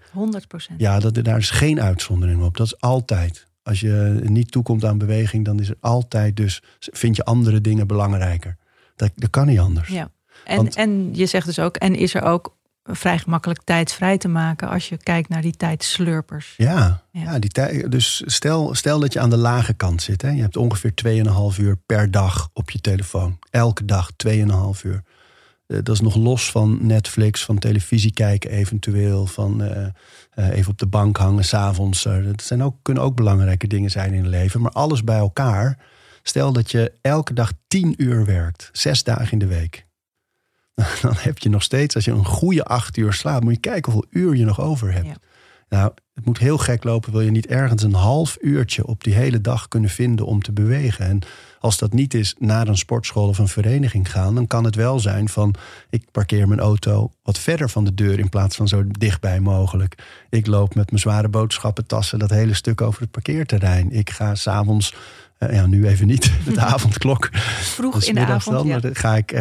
100%. Ja, dat, daar is geen uitzondering op. Dat is altijd. Als je niet toekomt aan beweging, dan is er altijd dus vind je andere dingen belangrijker. Dat, dat kan niet anders. Ja. En, Want, en je zegt dus ook, en is er ook vrij gemakkelijk tijd vrij te maken als je kijkt naar die tijdslurpers. Ja, ja. ja die tijd. Dus stel, stel dat je aan de lage kant zit. Hè. Je hebt ongeveer 2,5 uur per dag op je telefoon. Elke dag 2,5 uur. Uh, dat is nog los van Netflix, van televisie kijken eventueel, van uh, uh, even op de bank hangen s'avonds. dat zijn ook, kunnen ook belangrijke dingen zijn in het leven. Maar alles bij elkaar Stel dat je elke dag tien uur werkt, zes dagen in de week. Dan heb je nog steeds, als je een goede acht uur slaapt, moet je kijken hoeveel uur je nog over hebt. Ja. Nou, het moet heel gek lopen, wil je niet ergens een half uurtje op die hele dag kunnen vinden om te bewegen. En als dat niet is naar een sportschool of een vereniging gaan, dan kan het wel zijn van ik parkeer mijn auto wat verder van de deur in plaats van zo dichtbij mogelijk. Ik loop met mijn zware boodschappentassen dat hele stuk over het parkeerterrein. Ik ga s'avonds uh, ja, nu even niet, met de avondklok. Vroeg in de avond, dan, ja. dan ga ik uh,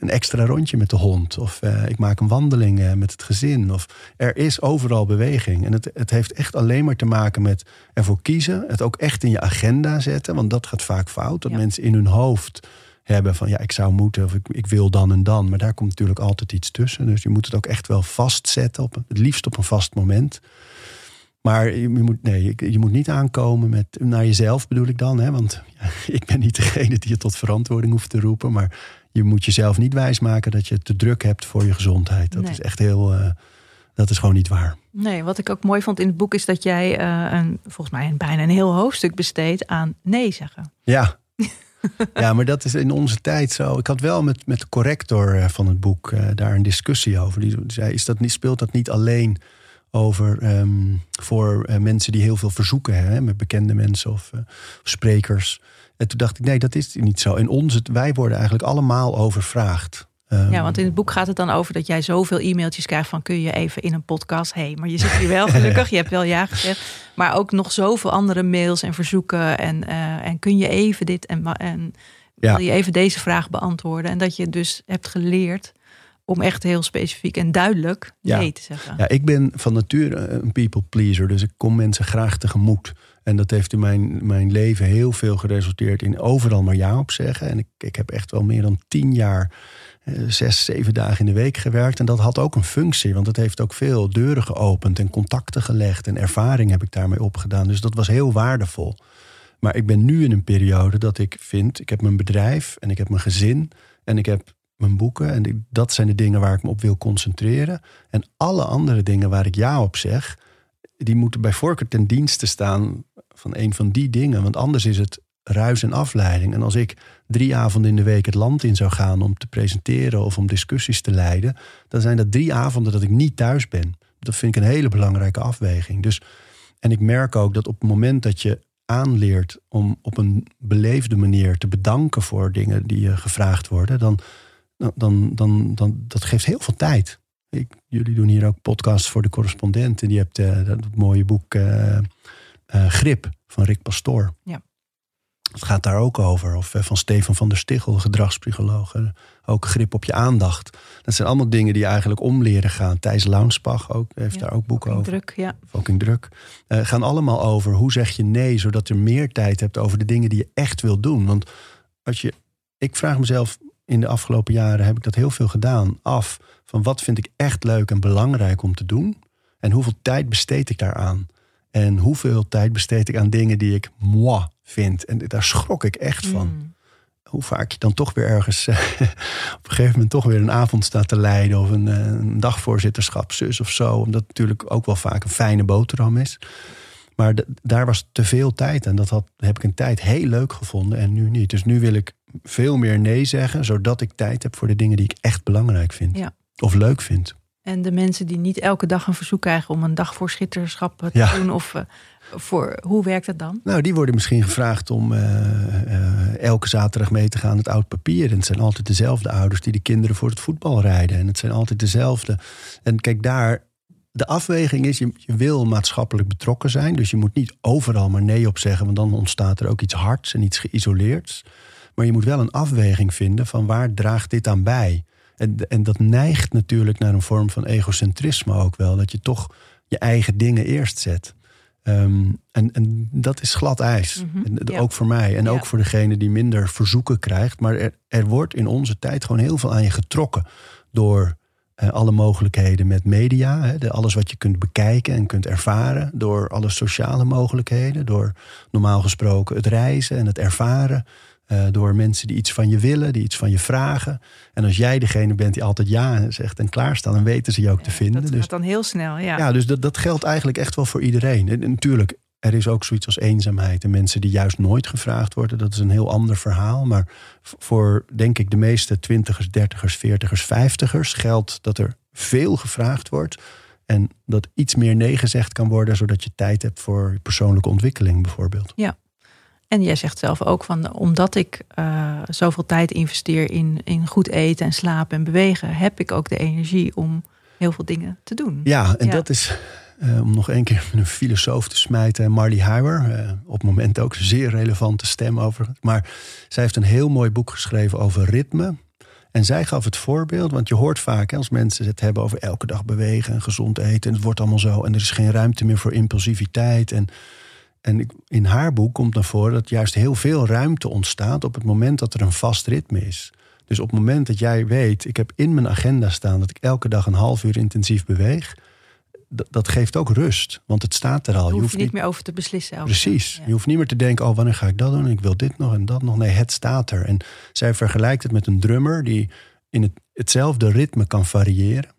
een extra rondje met de hond. Of uh, ik maak een wandeling met het gezin. Of er is overal beweging. En het, het heeft echt alleen maar te maken met ervoor kiezen. Het ook echt in je agenda zetten. Want dat gaat vaak fout. Dat ja. mensen in hun hoofd hebben van ja, ik zou moeten of ik, ik wil dan en dan. Maar daar komt natuurlijk altijd iets tussen. Dus je moet het ook echt wel vastzetten. Op, het liefst op een vast moment. Maar je moet, nee, je moet niet aankomen met naar jezelf bedoel ik dan. Hè? Want ja, ik ben niet degene die je tot verantwoording hoeft te roepen. Maar je moet jezelf niet wijsmaken dat je te druk hebt voor je gezondheid. Dat nee. is echt heel. Uh, dat is gewoon niet waar. Nee, wat ik ook mooi vond in het boek is dat jij uh, een, volgens mij een, bijna een heel hoofdstuk besteedt aan nee zeggen. Ja. ja, maar dat is in onze tijd zo. Ik had wel met, met de corrector van het boek uh, daar een discussie over. Die zei: is dat niet, speelt dat niet alleen over um, voor uh, mensen die heel veel verzoeken hebben, met bekende mensen of uh, sprekers. En toen dacht ik, nee, dat is niet zo. In ons, wij worden eigenlijk allemaal overvraagd. Um, ja, want in het boek gaat het dan over dat jij zoveel e-mailtjes krijgt van kun je even in een podcast. Hé, hey, maar je zit hier wel gelukkig, je hebt wel ja gezegd. Maar ook nog zoveel andere mails en verzoeken. En, uh, en kun je even dit en, en wil je even deze vraag beantwoorden. En dat je dus hebt geleerd om echt heel specifiek en duidelijk nee ja. te zeggen. Ja, ik ben van nature een people pleaser, dus ik kom mensen graag tegemoet. En dat heeft in mijn, mijn leven heel veel geresulteerd in overal maar ja op zeggen. En ik, ik heb echt wel meer dan tien jaar, eh, zes, zeven dagen in de week gewerkt. En dat had ook een functie, want het heeft ook veel deuren geopend en contacten gelegd. En ervaring heb ik daarmee opgedaan. Dus dat was heel waardevol. Maar ik ben nu in een periode dat ik vind, ik heb mijn bedrijf en ik heb mijn gezin en ik heb mijn boeken. En dat zijn de dingen waar ik me op wil concentreren. En alle andere dingen waar ik ja op zeg, die moeten bij voorkeur ten dienste staan van een van die dingen. Want anders is het ruis en afleiding. En als ik drie avonden in de week het land in zou gaan om te presenteren of om discussies te leiden, dan zijn dat drie avonden dat ik niet thuis ben. Dat vind ik een hele belangrijke afweging. Dus, en ik merk ook dat op het moment dat je aanleert om op een beleefde manier te bedanken voor dingen die je gevraagd worden, dan, dan, dan, dan, dat geeft heel veel tijd. Ik, jullie doen hier ook podcasts voor de correspondenten. Die hebt uh, dat mooie boek uh, uh, Grip van Rick Pastoor. Ja. Het gaat daar ook over. Of van Stefan van der Stichel, gedragspsycholoog. Ook grip op je aandacht. Dat zijn allemaal dingen die eigenlijk om leren gaan. Thijs Launsbach ook, heeft daar ook boeken over. Druk, ja. Fucking druk. gaan allemaal over hoe zeg je nee, zodat je meer tijd hebt over de dingen die je echt wil doen. Want als je, ik vraag mezelf in de afgelopen jaren heb ik dat heel veel gedaan. Af van wat vind ik echt leuk en belangrijk om te doen. En hoeveel tijd besteed ik daaraan. En hoeveel tijd besteed ik aan dingen die ik moi vind. En daar schrok ik echt van. Mm. Hoe vaak je dan toch weer ergens op een gegeven moment toch weer een avond staat te leiden. Of een, een dagvoorzitterschap, zus of zo. Omdat het natuurlijk ook wel vaak een fijne boterham is. Maar daar was te veel tijd. En dat had, heb ik een tijd heel leuk gevonden en nu niet. Dus nu wil ik veel meer nee zeggen, zodat ik tijd heb voor de dingen die ik echt belangrijk vind. Ja. Of leuk vind. En de mensen die niet elke dag een verzoek krijgen om een dagvoorschitterschap te ja. doen, of uh, voor, hoe werkt dat dan? Nou, die worden misschien gevraagd om uh, uh, elke zaterdag mee te gaan het oud papier. En het zijn altijd dezelfde ouders die de kinderen voor het voetbal rijden. En het zijn altijd dezelfde. En kijk, daar, de afweging is, je, je, wil maatschappelijk betrokken zijn. Dus je moet niet overal maar nee op zeggen, want dan ontstaat er ook iets hards en iets geïsoleerds. Maar je moet wel een afweging vinden van waar draagt dit aan bij. En, en dat neigt natuurlijk naar een vorm van egocentrisme ook wel. Dat je toch je eigen dingen eerst zet. Um, en, en dat is glad ijs. Mhm, en, ja. Ook voor mij. En Ja. ook voor degene die minder verzoeken krijgt. Maar er, er wordt in onze tijd gewoon heel veel aan je getrokken. Door eh, alle mogelijkheden met media. Hè, de, alles wat je kunt bekijken en kunt ervaren. Door alle sociale mogelijkheden. Door normaal gesproken het reizen en het ervaren. Eh, door mensen die iets van je willen, die iets van je vragen. En als jij degene bent die altijd ja zegt en klaarstaan, dan weten ze je ook te vinden. Dat Dus gaat dan heel snel, ja. ja, dus dat, dat geldt eigenlijk echt wel voor iedereen. En, en natuurlijk, er is ook zoiets als eenzaamheid. En mensen die juist nooit gevraagd worden, dat is een heel ander verhaal. Maar voor, denk ik, de meeste twintigers, dertigers, veertigers, vijftigers geldt dat er veel gevraagd wordt. En dat iets meer nee gezegd kan worden, zodat je tijd hebt voor persoonlijke ontwikkeling bijvoorbeeld. En jij zegt zelf ook van, omdat ik eh, zoveel tijd investeer in, in goed eten en slapen en bewegen, heb ik ook de energie om heel veel dingen te doen. Ja, en Ja. dat is, eh, om nog één keer een filosoof te smijten, Marley Heimer. eh, op het moment ook een zeer relevante stem overigens. Maar zij heeft een heel mooi boek geschreven over ritme. En zij gaf het voorbeeld, want je hoort vaak hè, als mensen het hebben over elke dag bewegen en gezond eten. En het wordt allemaal zo. En er is geen ruimte meer voor impulsiviteit. En, en ik- in haar boek komt naar voren dat juist heel veel ruimte ontstaat op het moment dat er een vast ritme is. Dus op het moment dat jij weet, ik heb in mijn agenda staan dat ik elke dag een half uur intensief beweeg. Dat, geeft ook rust, want het staat er al. Je hoef hoeft je niet meer over te beslissen. Precies. Je hoeft niet meer te denken, oh, wanneer ga ik dat doen? Ik wil dit nog en dat nog. Nee, het staat er. En zij vergelijkt het met een drummer die in het, hetzelfde ritme kan variëren.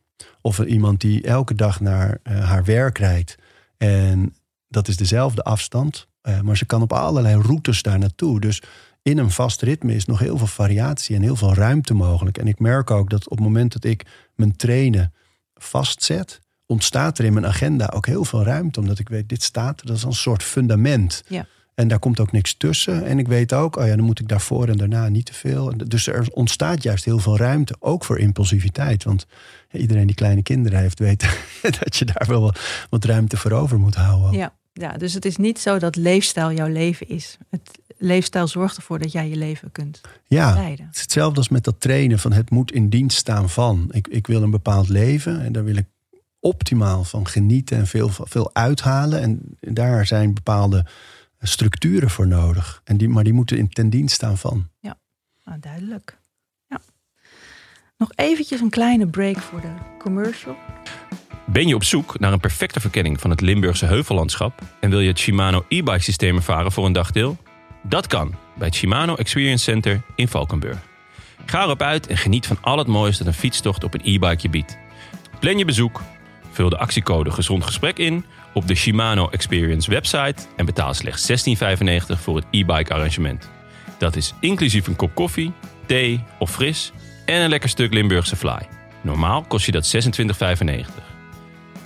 Of iemand die elke dag naar eh, haar werk rijdt. En dat is dezelfde afstand. eh, maar ze kan op allerlei routes daar naartoe. Dus in een vast ritme is nog heel veel variatie en heel veel ruimte mogelijk. En ik merk ook dat op het moment dat ik mijn trainen vastzet, ontstaat er in mijn agenda ook heel veel ruimte. Omdat ik weet, dit staat dat is een soort fundament. Ja. En daar komt ook niks tussen. En ik weet ook, oh ja, dan moet ik daarvoor en daarna niet te veel. Dus er ontstaat juist heel veel ruimte, ook voor impulsiviteit. Want iedereen die kleine kinderen heeft, weet dat je daar wel wat ruimte voor over moet houden. Ja. Ja, dus het is niet zo dat leefstijl jouw leven is. Het leefstijl zorgt ervoor dat jij je leven kunt Ja, leiden. het is hetzelfde als met dat trainen van het moet in dienst staan van. Ik, ik wil een bepaald leven en daar wil ik optimaal van genieten en veel, veel uithalen. En daar zijn bepaalde structuren voor nodig. En die, maar die moeten in ten dienst staan van. Nou, duidelijk. Ja. Nog eventjes een kleine break voor de commercial. Ben je op zoek naar een perfecte verkenning van het Limburgse heuvellandschap en wil je het Shimano e-bike systeem ervaren voor een dagdeel? Dat kan bij het Shimano Experience Center in Valkenburg. Ga erop uit en geniet van al het moois dat een fietstocht op een e-bike je biedt. Plan je bezoek, vul de actiecode Gezond Gesprek in op de Shimano Experience website en betaal slechts 16,95 voor het e-bike arrangement. Dat is inclusief een kop koffie, thee of fris en een lekker stuk Limburgse fly. Normaal kost je dat 26,95.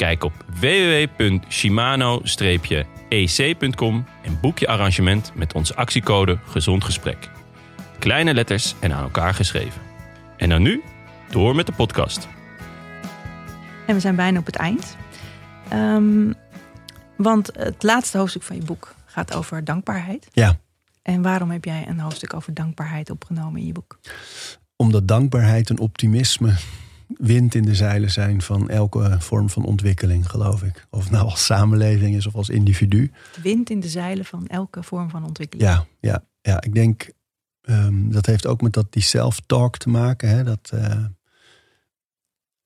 Kijk op www.shimano-ec.com en boek je arrangement met onze actiecode Gezond Gesprek. Kleine letters en aan elkaar geschreven. En dan nu, door met de podcast. En we zijn bijna op het eind. Ehm, want het laatste hoofdstuk van je boek gaat over dankbaarheid. Ja. En waarom heb jij een hoofdstuk over dankbaarheid opgenomen in je boek? Omdat dankbaarheid en optimisme wind in de zeilen zijn van elke vorm van ontwikkeling, geloof ik. Of het nou als samenleving is of als individu. Wind in de zeilen van elke vorm van ontwikkeling. Ja, ja, ja. ik denk um, dat heeft ook met dat die self-talk te maken. Hè? Dat, uh,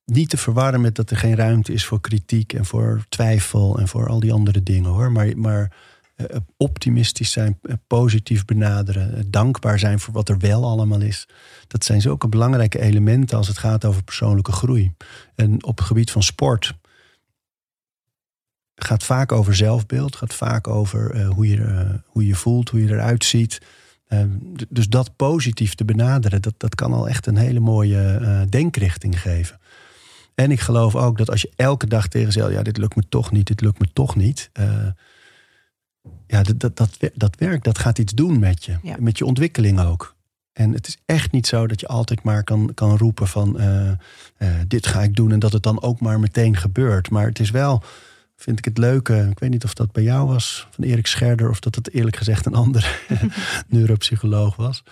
niet te verwarren met dat er geen ruimte is voor kritiek en voor twijfel en voor al die andere dingen hoor. Maar, maar uh, optimistisch zijn, uh, positief benaderen, dankbaar zijn voor wat er wel allemaal is. Dat zijn zulke belangrijke elementen als het gaat over persoonlijke groei. En op het gebied van sport gaat vaak over zelfbeeld, gaat vaak over hoe, je, hoe je voelt, hoe je eruit ziet. dus dat positief te benaderen, dat, dat kan al echt een hele mooie denkrichting geven. En ik geloof ook dat als je elke dag tegen jezelf, ja, dit lukt me toch niet, dit lukt me toch niet. Ja, dat, dat, dat, dat werkt, dat gaat iets doen met je. Ja. Met je ontwikkeling ook. En het is echt niet zo dat je altijd maar kan, kan roepen van uh, uh, dit ga ik doen en dat het dan ook maar meteen gebeurt. Maar het is wel, vind ik het leuke, ik weet niet of dat bij jou was, van Erik Scherder, of dat het eerlijk gezegd een andere neuropsycholoog was.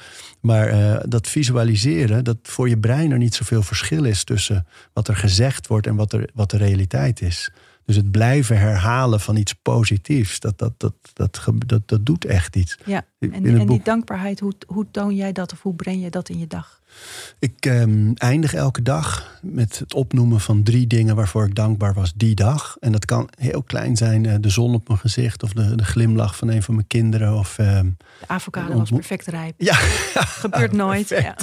Maar uh, dat visualiseren, dat voor je brein er niet zoveel verschil is tussen wat er gezegd wordt en wat, er, wat de realiteit is. Dus het blijven herhalen van iets positiefs, dat, dat, dat, dat, dat, dat doet echt iets. Ja, en, en die dankbaarheid, hoe, hoe toon jij dat of hoe breng je dat in je dag? Ik um, eindig elke dag met het opnoemen van drie dingen waarvoor ik dankbaar was die dag. En dat kan heel klein zijn, uh, de zon op mijn gezicht of de, de glimlach van een van mijn kinderen. Of, uh, de avocado was perfect rijp. Ja, gebeurt nooit. Ja.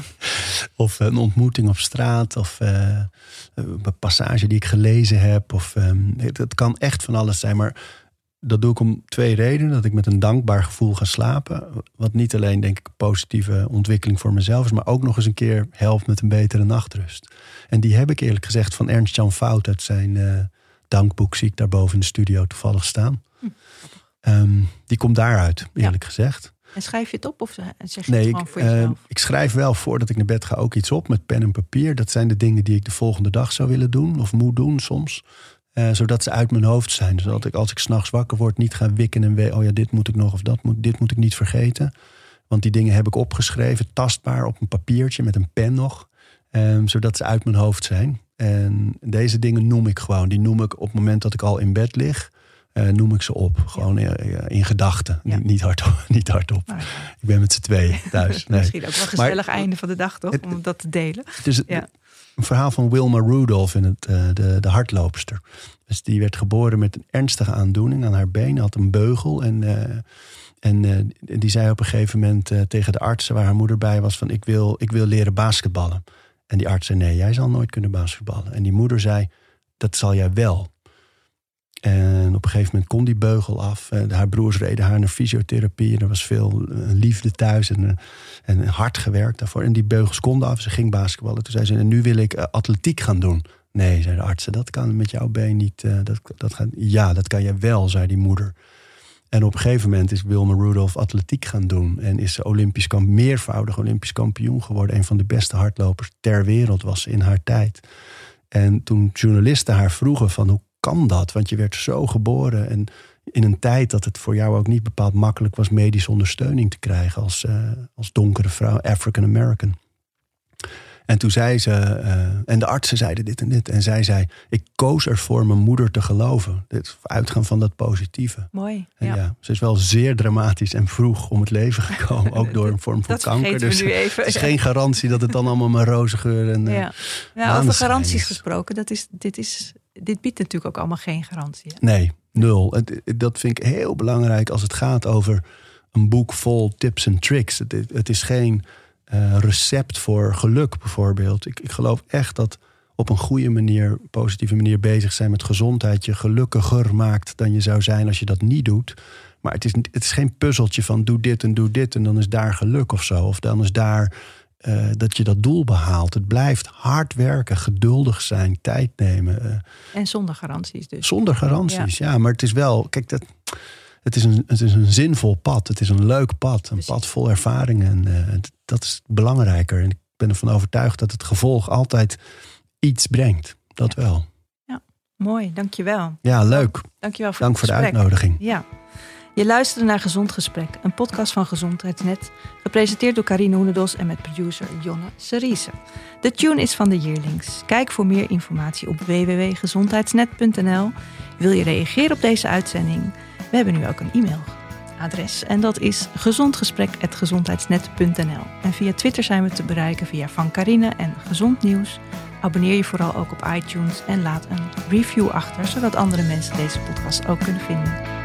Of een ontmoeting op straat of uh, een passage die ik gelezen heb. Of, um, het, het kan echt van alles zijn, maar dat doe ik om twee redenen. Dat ik met een dankbaar gevoel ga slapen. Wat niet alleen, denk ik, een positieve ontwikkeling voor mezelf is, maar ook nog eens een keer helpt met een betere nachtrust. En die heb ik eerlijk gezegd van Ernst-Jan Fout uit zijn uh, dankboek, zie ik daarboven in de studio toevallig staan. Hm. Um, die komt daaruit, eerlijk ja. gezegd. En schrijf je het op of zeg je nee, het gewoon ik, voor jezelf? Uh, ik schrijf wel voordat ik naar bed ga ook iets op met pen en papier. Dat zijn de dingen die ik de volgende dag zou willen doen of moet doen soms. Uh, zodat ze uit mijn hoofd zijn. Zodat ik als ik s'nachts wakker word niet ga wikken en weet... oh ja, dit moet ik nog of dat moet, dit moet ik niet vergeten. Want die dingen heb ik opgeschreven, tastbaar op een papiertje met een pen nog. Um, zodat ze uit mijn hoofd zijn. En deze dingen noem ik gewoon. Die noem ik op het moment dat ik al in bed lig... Uh, noem ik ze op. Gewoon ja. in, in gedachten. Ja. Niet, niet, hardop. Niet hardop. Ik ben met z'n tweeën thuis. Nee. Misschien ook wel een gezellig maar, einde van de dag, toch? Het, om dat te delen. Dus ja een verhaal van Wilma Rudolph, in het, uh, de, de hardloopster. Dus die werd geboren met een ernstige aandoening aan haar been, had een beugel. En, uh, en uh, die zei op een gegeven moment tegen de artsen waar haar moeder bij was: van ik wil, ik wil leren basketballen. En die arts zei: Nee, jij zal nooit kunnen basketballen. En die moeder zei: Dat zal jij wel. En op een gegeven moment kon die beugel af. Haar broers reden haar naar fysiotherapie. En er was veel liefde thuis en, en hard gewerkt daarvoor. En die beugels konden af. Ze ging basketballen. Toen zei ze, en nu wil ik uh, atletiek gaan doen. Nee, zei de artsen, dat kan met jouw been niet. Dat, dat gaat, ja, dat kan je wel, zei die moeder. En op een gegeven moment is Wilma Rudolph atletiek gaan doen. En is ze Olympisch kamp, meervoudig Olympisch kampioen geworden. Een van de beste hardlopers ter wereld was in haar tijd. En toen journalisten haar vroegen van hoe kan dat? Want je werd zo geboren en in een tijd dat het voor jou ook niet bepaald makkelijk was medische ondersteuning te krijgen als, uh, als donkere vrouw, African American. En toen zei ze, uh, en de artsen zeiden dit en dit. En zij zei, ik koos ervoor mijn moeder te geloven. Dit, uitgaan van dat positieve. Mooi, en ja. ja. Ze is wel zeer dramatisch en vroeg om het leven gekomen. Ook door een vorm van dat kanker. Dus het is geen garantie dat het dan allemaal maar roze geur en ja. ja, Over garanties is. gesproken, dat is, dit, is, dit biedt natuurlijk ook allemaal geen garantie. Nee, nul. Dat vind ik heel belangrijk als het gaat over een boek vol tips en tricks. Het, is geen uh, recept voor geluk bijvoorbeeld. Ik, ik geloof echt dat op een goede manier, positieve manier bezig zijn met gezondheid je gelukkiger maakt dan je zou zijn als je dat niet doet. Maar het is, het is geen puzzeltje van doe dit en doe dit en dan is daar geluk of zo. Of dan is daar uh, dat je dat doel behaalt. Het blijft hard werken, geduldig zijn, tijd nemen. Uh, en zonder garanties dus. Zonder garanties, ja. ja. Maar het is wel, kijk, dat, het, is een, het is een zinvol pad. Het is een leuk pad. Een pad vol ervaringen. En uh, dat is belangrijker. En ik ben ervan overtuigd dat het gevolg altijd iets brengt. Dat wel. Ja, mooi. Dankjewel. Ja, leuk. Dankjewel voor Dank voor de uitnodiging. Ja. Je luisterde naar Gezond Gesprek, een podcast van Gezondheidsnet, gepresenteerd door Karine Hoenedos en met producer Jonne Seriese. De tune is van de Yearlings. Kijk voor meer informatie op www.gezondheidsnet.nl. Wil je reageren op deze uitzending? We hebben nu ook een e-mailadres en dat is gezondgesprek.gezondheidsnet.nl. En via Twitter zijn we te bereiken via Van Carine en Gezond Nieuws. Abonneer je vooral ook op iTunes en laat een review achter, zodat andere mensen deze podcast ook kunnen vinden.